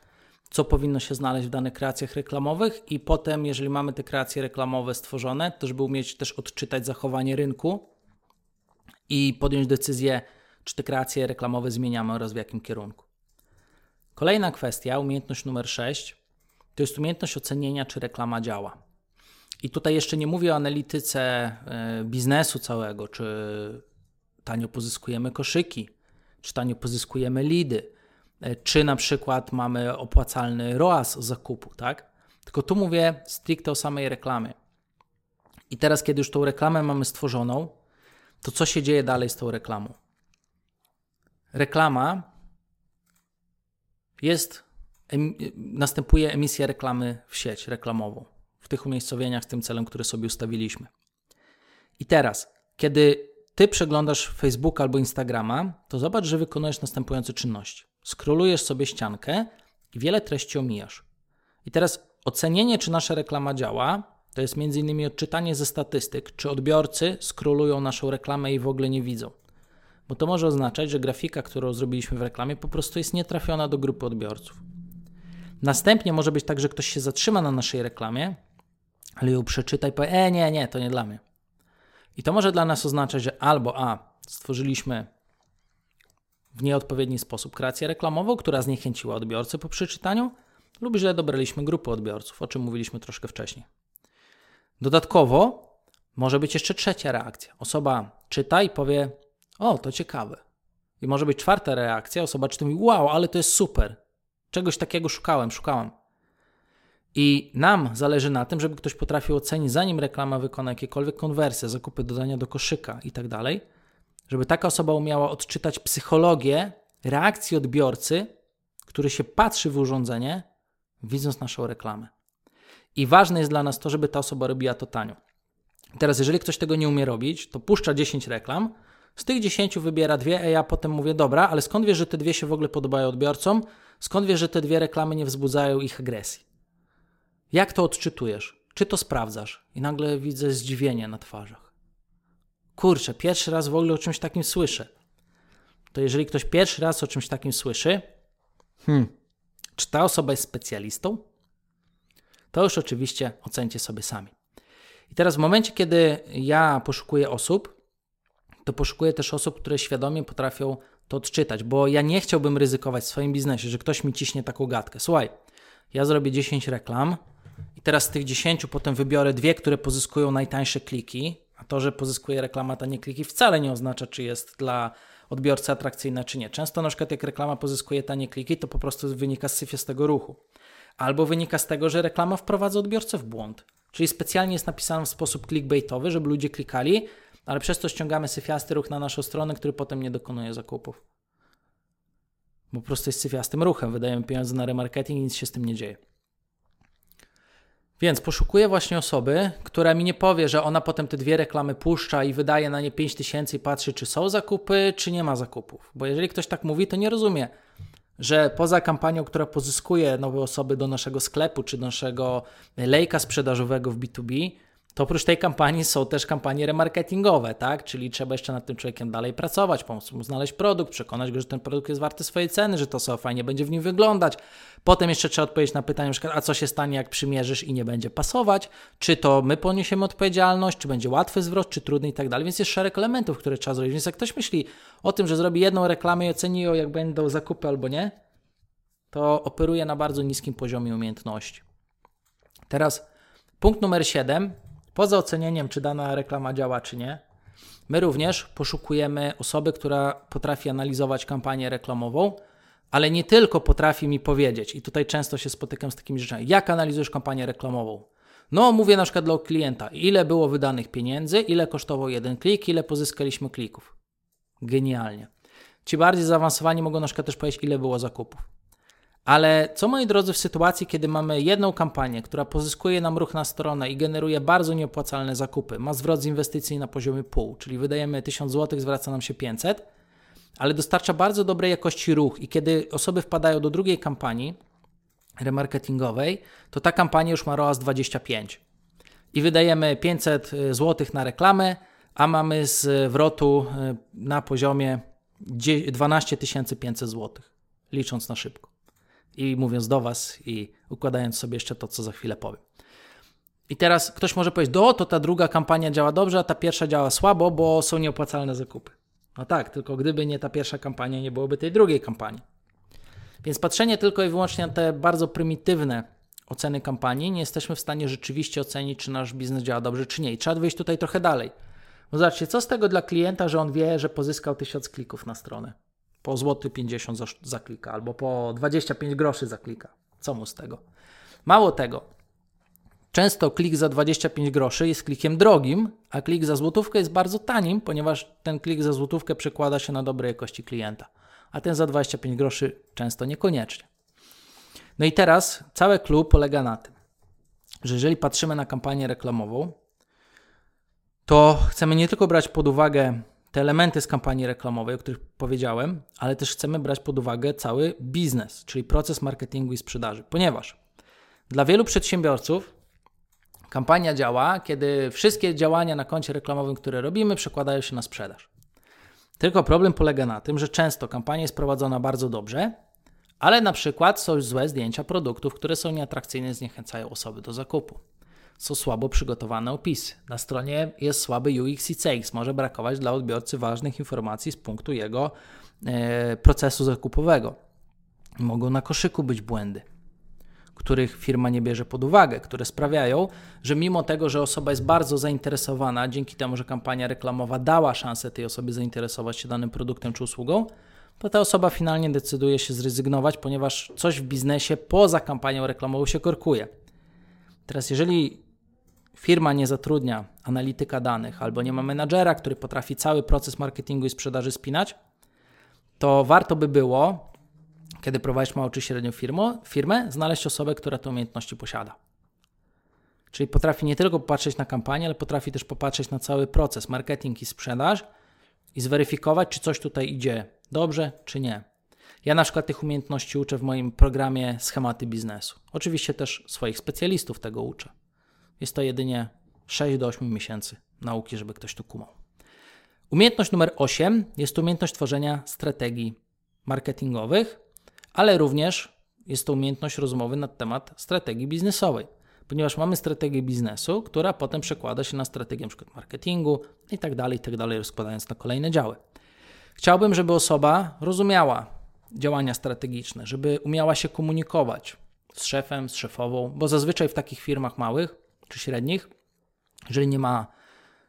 co powinno się znaleźć w danych kreacjach reklamowych, i potem, jeżeli mamy te kreacje reklamowe stworzone, to żeby umieć też odczytać zachowanie rynku i podjąć decyzję, czy te kreacje reklamowe zmieniamy oraz w jakim kierunku. Kolejna kwestia, umiejętność numer 6, to jest umiejętność ocenienia, czy reklama działa. I tutaj jeszcze nie mówię o analityce e, biznesu całego, czy tanio pozyskujemy koszyki, czy tanio pozyskujemy lidy, czy na przykład mamy opłacalny ROAS zakupu, tak? Tylko tu mówię stricte o samej reklamie. I teraz, kiedy już tą reklamę mamy stworzoną, to co się dzieje dalej z tą reklamą? Reklama jest, następuje emisja reklamy w sieć reklamową w tych umiejscowieniach z tym celem, który sobie ustawiliśmy. I teraz, kiedy ty przeglądasz Facebook albo Instagrama, to zobacz, że wykonujesz następujące czynności. Skrolujesz sobie ściankę i wiele treści omijasz. I teraz ocenienie, czy nasza reklama działa, to jest m.in. odczytanie ze statystyk, czy odbiorcy skrolują naszą reklamę i w ogóle nie widzą. Bo to może oznaczać, że grafika, którą zrobiliśmy w reklamie, po prostu jest nietrafiona do grupy odbiorców. Następnie może być tak, że ktoś się zatrzyma na naszej reklamie ale ją przeczyta i powie, e, nie, nie, to nie dla mnie. I to może dla nas oznaczać, że albo A, stworzyliśmy w nieodpowiedni sposób kreację reklamową, która zniechęciła odbiorcę po przeczytaniu, lub źle dobraliśmy grupę odbiorców, o czym mówiliśmy troszkę wcześniej. Dodatkowo może być jeszcze trzecia reakcja. Osoba czyta i powie: O, to ciekawe. I może być czwarta reakcja. Osoba czyta i Wow, ale to jest super. Czegoś takiego szukałem, szukałam. I nam zależy na tym, żeby ktoś potrafił ocenić, zanim reklama wykona jakiekolwiek konwersje, zakupy dodania do koszyka i tak żeby taka osoba umiała odczytać psychologię reakcji odbiorcy, który się patrzy w urządzenie, widząc naszą reklamę. I ważne jest dla nas to, żeby ta osoba robiła to tanio. Teraz, jeżeli ktoś tego nie umie robić, to puszcza 10 reklam, z tych 10 wybiera dwie, a ja potem mówię, dobra, ale skąd wiesz, że te dwie się w ogóle podobają odbiorcom? Skąd wiesz, że te dwie reklamy nie wzbudzają ich agresji? Jak to odczytujesz? Czy to sprawdzasz? I nagle widzę zdziwienie na twarzach. Kurczę, pierwszy raz w ogóle o czymś takim słyszę. To jeżeli ktoś pierwszy raz o czymś takim słyszy, hmm, czy ta osoba jest specjalistą? To już oczywiście ocencie sobie sami. I teraz w momencie, kiedy ja poszukuję osób, to poszukuję też osób, które świadomie potrafią to odczytać, bo ja nie chciałbym ryzykować w swoim biznesie, że ktoś mi ciśnie taką gadkę. Słuchaj, ja zrobię 10 reklam i teraz z tych 10 potem wybiorę dwie, które pozyskują najtańsze kliki, to, że pozyskuje reklama tanie kliki wcale nie oznacza, czy jest dla odbiorcy atrakcyjna, czy nie. Często na przykład jak reklama pozyskuje tanie kliki, to po prostu wynika z syfiastego ruchu. Albo wynika z tego, że reklama wprowadza odbiorcę w błąd. Czyli specjalnie jest napisana w sposób clickbaitowy, żeby ludzie klikali, ale przez to ściągamy syfiasty ruch na naszą stronę, który potem nie dokonuje zakupów. Bo po prostu jest syfiastym ruchem. Wydajemy pieniądze na remarketing i nic się z tym nie dzieje. Więc poszukuję właśnie osoby, która mi nie powie, że ona potem te dwie reklamy puszcza i wydaje na nie 5 tysięcy i patrzy, czy są zakupy, czy nie ma zakupów. Bo jeżeli ktoś tak mówi, to nie rozumie, że poza kampanią, która pozyskuje nowe osoby do naszego sklepu czy do naszego lejka sprzedażowego w B2B, to oprócz tej kampanii są też kampanie remarketingowe, tak? Czyli trzeba jeszcze nad tym człowiekiem dalej pracować, pomóc mu znaleźć produkt, przekonać go, że ten produkt jest warty swojej ceny, że to sobie fajnie będzie w nim wyglądać. Potem jeszcze trzeba odpowiedzieć na pytanie, a co się stanie, jak przymierzysz i nie będzie pasować? Czy to my poniesiemy odpowiedzialność, czy będzie łatwy zwrot, czy trudny i tak dalej. Więc jest szereg elementów, które trzeba zrobić. Więc jak ktoś myśli o tym, że zrobi jedną reklamę i oceni ją, jak będą zakupy albo nie, to operuje na bardzo niskim poziomie umiejętności. Teraz punkt numer 7 Poza ocenieniem, czy dana reklama działa, czy nie, my również poszukujemy osoby, która potrafi analizować kampanię reklamową, ale nie tylko potrafi mi powiedzieć, i tutaj często się spotykam z takimi rzeczami, jak analizujesz kampanię reklamową? No, mówię na przykład dla klienta, ile było wydanych pieniędzy, ile kosztował jeden klik, ile pozyskaliśmy klików. Genialnie. Ci bardziej zaawansowani mogą na przykład też powiedzieć, ile było zakupów. Ale co moi drodzy, w sytuacji, kiedy mamy jedną kampanię, która pozyskuje nam ruch na stronę i generuje bardzo nieopłacalne zakupy, ma zwrot z inwestycji na poziomie pół, czyli wydajemy 1000 zł, zwraca nam się 500, ale dostarcza bardzo dobrej jakości ruch i kiedy osoby wpadają do drugiej kampanii remarketingowej, to ta kampania już ma ROAS 25 i wydajemy 500 zł na reklamę, a mamy zwrotu y, na poziomie 12 500 zł, licząc na szybko i mówiąc do Was i układając sobie jeszcze to, co za chwilę powiem. I teraz ktoś może powiedzieć, do, to ta druga kampania działa dobrze, a ta pierwsza działa słabo, bo są nieopłacalne zakupy. No tak, tylko gdyby nie ta pierwsza kampania, nie byłoby tej drugiej kampanii. Więc patrzenie tylko i wyłącznie na te bardzo prymitywne oceny kampanii, nie jesteśmy w stanie rzeczywiście ocenić, czy nasz biznes działa dobrze, czy nie. I trzeba wyjść tutaj trochę dalej. Bo zobaczcie, co z tego dla klienta, że on wie, że pozyskał tysiąc klików na stronę po złoty 50 za, za klika albo po 25 groszy za klika. Co mu z tego? Mało tego, często klik za 25 groszy jest klikiem drogim, a klik za złotówkę jest bardzo tanim, ponieważ ten klik za złotówkę przekłada się na dobrej jakości klienta, a ten za 25 groszy często niekoniecznie. No i teraz całe clue polega na tym, że jeżeli patrzymy na kampanię reklamową, to chcemy nie tylko brać pod uwagę te elementy z kampanii reklamowej, o których powiedziałem, ale też chcemy brać pod uwagę cały biznes, czyli proces marketingu i sprzedaży, ponieważ dla wielu przedsiębiorców kampania działa, kiedy wszystkie działania na koncie reklamowym, które robimy, przekładają się na sprzedaż. Tylko problem polega na tym, że często kampania jest prowadzona bardzo dobrze, ale na przykład są złe zdjęcia produktów, które są nieatrakcyjne, zniechęcają osoby do zakupu są słabo przygotowane opisy. Na stronie jest słaby UX i CX. Może brakować dla odbiorcy ważnych informacji z punktu jego e, procesu zakupowego. Mogą na koszyku być błędy, których firma nie bierze pod uwagę, które sprawiają, że mimo tego, że osoba jest bardzo zainteresowana, dzięki temu, że kampania reklamowa dała szansę tej osobie zainteresować się danym produktem czy usługą, to ta osoba finalnie decyduje się zrezygnować, ponieważ coś w biznesie poza kampanią reklamową się korkuje. Teraz, jeżeli firma nie zatrudnia analityka danych albo nie ma menadżera, który potrafi cały proces marketingu i sprzedaży spinać, to warto by było, kiedy prowadzisz małą czy średnią firmę, firmę znaleźć osobę, która te umiejętności posiada. Czyli potrafi nie tylko popatrzeć na kampanię, ale potrafi też popatrzeć na cały proces marketing i sprzedaż i zweryfikować, czy coś tutaj idzie dobrze, czy nie. Ja na przykład tych umiejętności uczę w moim programie Schematy Biznesu. Oczywiście też swoich specjalistów tego uczę. Jest to jedynie 6 do 8 miesięcy nauki, żeby ktoś tu kumał. Umiejętność numer 8 jest umiejętność tworzenia strategii marketingowych, ale również jest to umiejętność rozmowy na temat strategii biznesowej, ponieważ mamy strategię biznesu, która potem przekłada się na strategię np. marketingu i tak dalej, i tak dalej, rozkładając na kolejne działy. Chciałbym, żeby osoba rozumiała działania strategiczne, żeby umiała się komunikować z szefem, z szefową, bo zazwyczaj w takich firmach małych czy średnich, jeżeli nie ma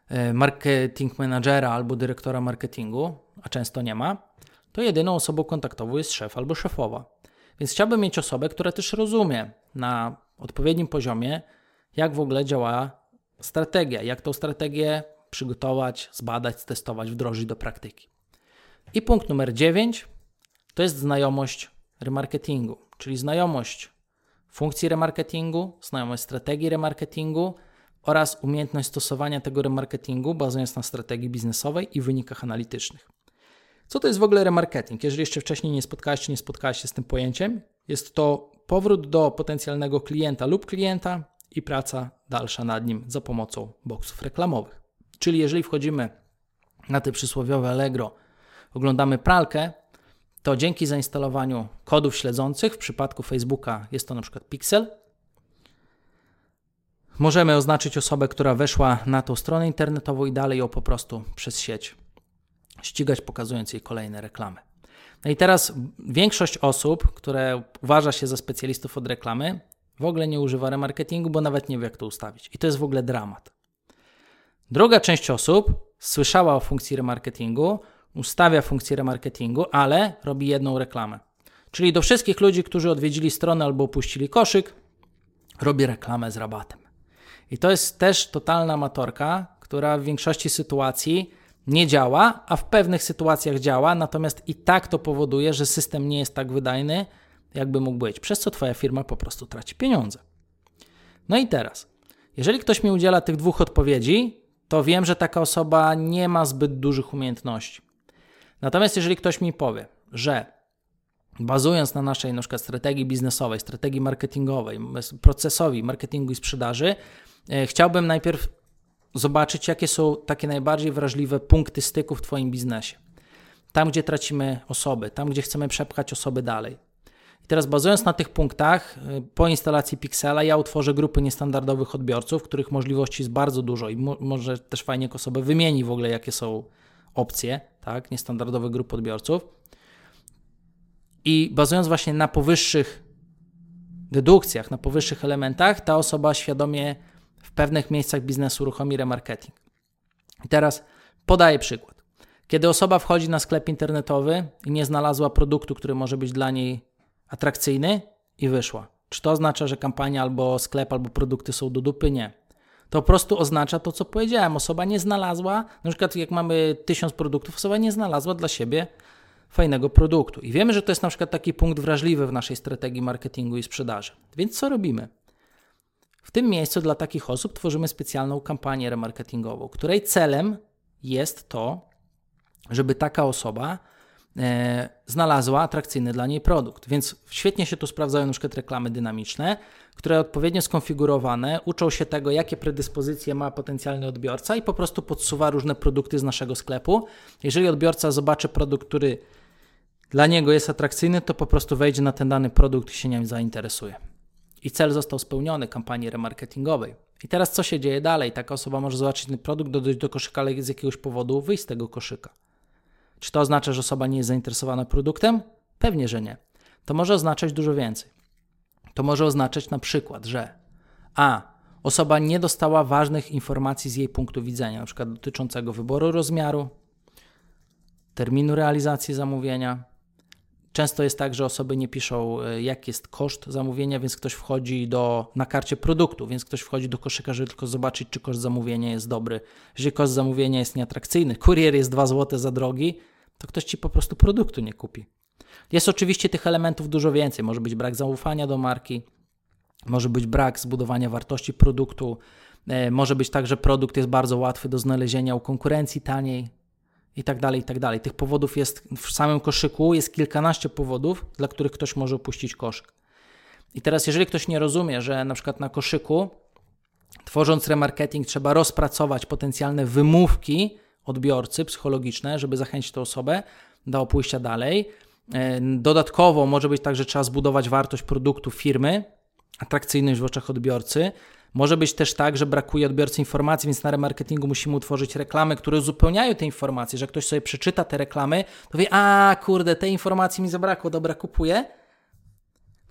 e, marketing managera albo dyrektora marketingu, a często nie ma, to jedyną osobą kontaktową jest szef albo szefowa. Więc chciałbym mieć osobę, która też rozumie na odpowiednim poziomie, jak w ogóle działa strategia, jak tą strategię przygotować, zbadać, testować, wdrożyć do praktyki. I punkt numer 9 to jest znajomość remarketingu, czyli znajomość funkcji remarketingu, znajomość strategii remarketingu oraz umiejętność stosowania tego remarketingu bazując na strategii biznesowej i wynikach analitycznych. Co to jest w ogóle remarketing? Jeżeli jeszcze wcześniej nie spotkałeś czy nie spotkałeś się z tym pojęciem, jest to powrót do potencjalnego klienta lub klienta i praca dalsza nad nim za pomocą boksów reklamowych. Czyli jeżeli wchodzimy na te przysłowiowe Allegro, oglądamy pralkę, to dzięki zainstalowaniu kodów śledzących, w przypadku Facebooka jest to na przykład Pixel, możemy oznaczyć osobę, która weszła na tą stronę internetową i dalej ją po prostu przez sieć ścigać, pokazując jej kolejne reklamy. No i teraz większość osób, które uważa się za specjalistów od reklamy, w ogóle nie używa remarketingu, bo nawet nie wie, jak to ustawić. I to jest w ogóle dramat. Druga część osób słyszała o funkcji remarketingu, ustawia funkcję remarketingu, ale robi jedną reklamę. Czyli do wszystkich ludzi, którzy odwiedzili stronę albo opuścili koszyk, robi reklamę z rabatem. I to jest też totalna amatorka, która w większości sytuacji nie działa, a w pewnych sytuacjach działa, natomiast i tak to powoduje, że system nie jest tak wydajny, jakby mógł być, przez co Twoja firma po prostu traci pieniądze. No i teraz, jeżeli ktoś mi udziela tych dwóch odpowiedzi, to wiem, że taka osoba nie ma zbyt dużych umiejętności. Natomiast jeżeli ktoś mi powie, że bazując na naszej na przykład, strategii biznesowej, strategii marketingowej, procesowi marketingu i sprzedaży, e, chciałbym najpierw zobaczyć, jakie są takie najbardziej wrażliwe punkty styku w Twoim biznesie. Tam, gdzie tracimy osoby, tam, gdzie chcemy przepchać osoby dalej. I teraz bazując na tych punktach, y, po instalacji Pixela ja utworzę grupy niestandardowych odbiorców, których możliwości jest bardzo dużo i mo może też fajnie osobę wymieni w ogóle, jakie są opcje, tak, niestandardowych grup odbiorców. I bazując właśnie na powyższych dedukcjach, na powyższych elementach, ta osoba świadomie w pewnych miejscach biznesu uruchomi remarketing. I teraz podaję przykład. Kiedy osoba wchodzi na sklep internetowy i nie znalazła produktu, który może być dla niej atrakcyjny i wyszła. Czy to oznacza, że kampania albo sklep, albo produkty są do dupy? Nie. To po prostu oznacza to, co powiedziałem. Osoba nie znalazła, na przykład jak mamy tysiąc produktów, osoba nie znalazła dla siebie fajnego produktu. I wiemy, że to jest na przykład taki punkt wrażliwy w naszej strategii marketingu i sprzedaży. Więc co robimy? W tym miejscu dla takich osób tworzymy specjalną kampanię remarketingową, której celem jest to, żeby taka osoba znalazła atrakcyjny dla niej produkt. Więc świetnie się tu sprawdzają na przykład reklamy dynamiczne, które odpowiednio skonfigurowane uczą się tego, jakie predyspozycje ma potencjalny odbiorca i po prostu podsuwa różne produkty z naszego sklepu. Jeżeli odbiorca zobaczy produkt, który dla niego jest atrakcyjny, to po prostu wejdzie na ten dany produkt i się nim zainteresuje i cel został spełniony kampanii remarketingowej. I teraz co się dzieje dalej? Taka osoba może zobaczyć ten produkt, dodać do koszyka, ale z jakiegoś powodu wyjść z tego koszyka. Czy to oznacza, że osoba nie jest zainteresowana produktem? Pewnie, że nie. To może oznaczać dużo więcej. To może oznaczać na przykład, że a. Osoba nie dostała ważnych informacji z jej punktu widzenia, przykład dotyczącego wyboru rozmiaru, terminu realizacji zamówienia, Często jest tak, że osoby nie piszą, e, jaki jest koszt zamówienia, więc ktoś wchodzi do, na karcie produktu, więc ktoś wchodzi do koszyka, żeby tylko zobaczyć, czy koszt zamówienia jest dobry. Jeżeli koszt zamówienia jest nieatrakcyjny, kurier jest 2 zł za drogi, to ktoś ci po prostu produktu nie kupi. Jest oczywiście tych elementów dużo więcej. Może być brak zaufania do marki, może być brak zbudowania wartości produktu, e, może być tak, że produkt jest bardzo łatwy do znalezienia u konkurencji taniej i tak dalej, i tak dalej. Tych powodów jest w samym koszyku, jest kilkanaście powodów, dla których ktoś może opuścić koszyk. I teraz, jeżeli ktoś nie rozumie, że na przykład na koszyku, tworząc remarketing, trzeba rozpracować potencjalne wymówki odbiorcy psychologiczne, żeby zachęcić tę osobę do pójścia dalej. E, dodatkowo może być tak, że trzeba zbudować wartość produktu firmy, atrakcyjność w oczach odbiorcy. Może być też tak, że brakuje odbiorcy informacji, więc na remarketingu musimy utworzyć reklamy, które uzupełniają te informacje, że ktoś sobie przeczyta te reklamy, to wie, a kurde, tej informacji mi zabrakło, dobra, kupuję.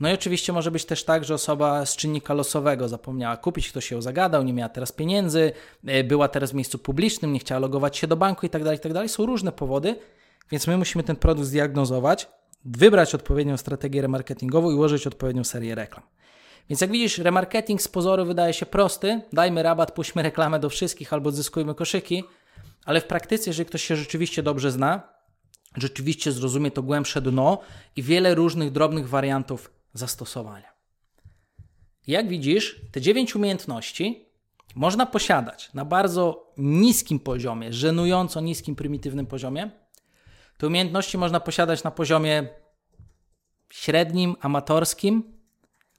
No i oczywiście może być też tak, że osoba z czynnika losowego zapomniała kupić, ktoś się zagadał, nie miała teraz pieniędzy, e, była teraz w miejscu publicznym, nie chciała logować się do banku i tak dalej, i tak. Są różne powody, więc my musimy ten produkt zdiagnozować, wybrać odpowiednią strategię remarketingową i ułożyć odpowiednią serię reklam. Więc jak widzisz, remarketing z pozoru wydaje się prosty. Dajmy rabat, puśćmy reklamę do wszystkich albo odzyskujmy koszyki, ale w praktyce, jeżeli ktoś się rzeczywiście dobrze zna, rzeczywiście zrozumie to głębsze dno i wiele różnych drobnych wariantów zastosowania. Jak widzisz, te dziewięć umiejętności można posiadać na bardzo niskim poziomie, żenująco niskim, prymitywnym poziomie. Te umiejętności można posiadać na poziomie średnim, amatorskim,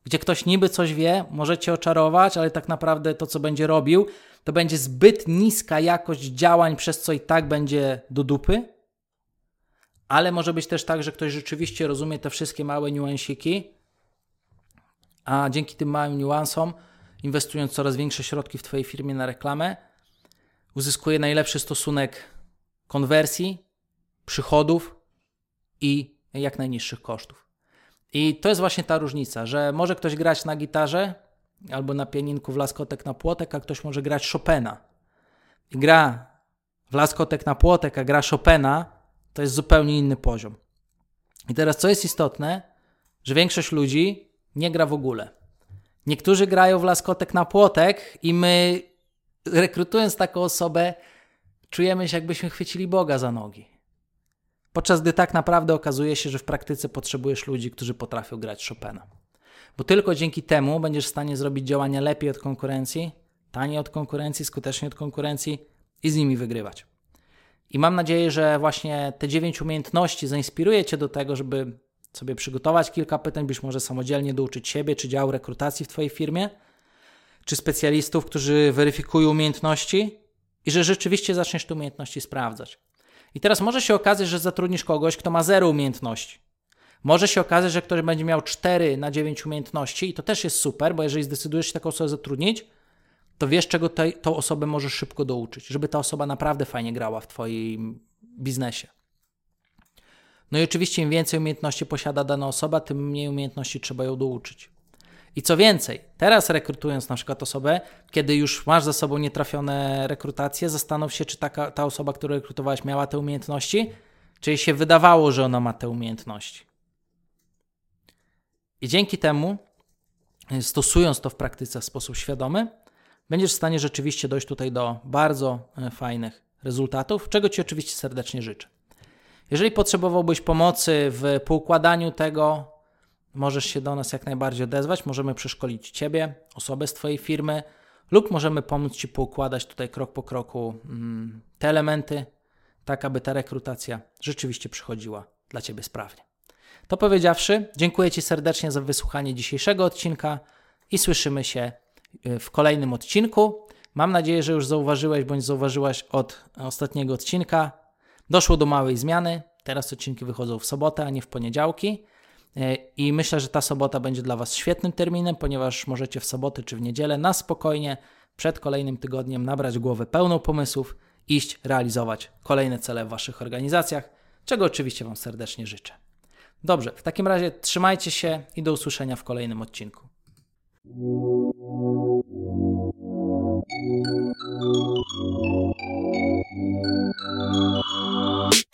gdzie ktoś niby coś wie, może cię oczarować, ale tak naprawdę to, co będzie robił, to będzie zbyt niska jakość działań, przez co i tak będzie do dupy. Ale może być też tak, że ktoś rzeczywiście rozumie te wszystkie małe niuansiki, a dzięki tym małym niuansom, inwestując coraz większe środki w Twojej firmie na reklamę, uzyskuje najlepszy stosunek konwersji, przychodów i jak najniższych kosztów. I to jest właśnie ta różnica, że może ktoś grać na gitarze albo na pianinku w laskotek na płotek, a ktoś może grać Chopina. I gra w laskotek na płotek, a gra Chopina, to jest zupełnie inny poziom. I teraz co jest istotne, że większość ludzi nie gra w ogóle. Niektórzy grają w laskotek na płotek i my rekrutując taką osobę czujemy się jakbyśmy chwycili Boga za nogi. Podczas gdy tak naprawdę okazuje się, że w praktyce potrzebujesz ludzi, którzy potrafią grać Chopina. Bo tylko dzięki temu będziesz w stanie zrobić działania lepiej od konkurencji, taniej od konkurencji, skutecznie od konkurencji i z nimi wygrywać. I mam nadzieję, że właśnie te dziewięć umiejętności zainspiruje Cię do tego, żeby sobie przygotować kilka pytań, być może samodzielnie douczyć siebie, czy działu rekrutacji w Twojej firmie, czy specjalistów, którzy weryfikują umiejętności i że rzeczywiście zaczniesz te umiejętności sprawdzać. I teraz może się okazać, że zatrudnisz kogoś, kto ma zero umiejętności. Może się okazać, że ktoś będzie miał 4 na 9 umiejętności i to też jest super, bo jeżeli zdecydujesz się taką osobę zatrudnić, to wiesz, czego tą osobę możesz szybko douczyć, żeby ta osoba naprawdę fajnie grała w Twoim biznesie. No i oczywiście im więcej umiejętności posiada dana osoba, tym mniej umiejętności trzeba ją douczyć. I co więcej, teraz rekrutując na przykład osobę, kiedy już masz za sobą nietrafione rekrutacje, zastanów się, czy taka, ta osoba, którą rekrutowałeś, miała te umiejętności, czy jej się wydawało, że ona ma te umiejętności. I dzięki temu, stosując to w praktyce w sposób świadomy, będziesz w stanie rzeczywiście dojść tutaj do bardzo e, fajnych rezultatów, czego Ci oczywiście serdecznie życzę. Jeżeli potrzebowałbyś pomocy w poukładaniu tego, możesz się do nas jak najbardziej odezwać. Możemy przeszkolić Ciebie, osobę z Twojej firmy, lub możemy pomóc Ci poukładać tutaj krok po kroku mm, te elementy, tak aby ta rekrutacja rzeczywiście przychodziła dla Ciebie sprawnie. To powiedziawszy, dziękuję Ci serdecznie za wysłuchanie dzisiejszego odcinka i słyszymy się y, w kolejnym odcinku. Mam nadzieję, że już zauważyłeś bądź zauważyłaś od ostatniego odcinka. Doszło do małej zmiany. Teraz odcinki wychodzą w sobotę, a nie w poniedziałki. E, I myślę, że ta sobota będzie dla Was świetnym terminem, ponieważ możecie w sobotę czy w niedzielę na spokojnie przed kolejnym tygodniem nabrać głowę pełną pomysłów, iść realizować kolejne cele w Waszych organizacjach, czego oczywiście Wam serdecznie życzę. Dobrze, w takim razie trzymajcie się i do usłyszenia w kolejnym odcinku. Uh...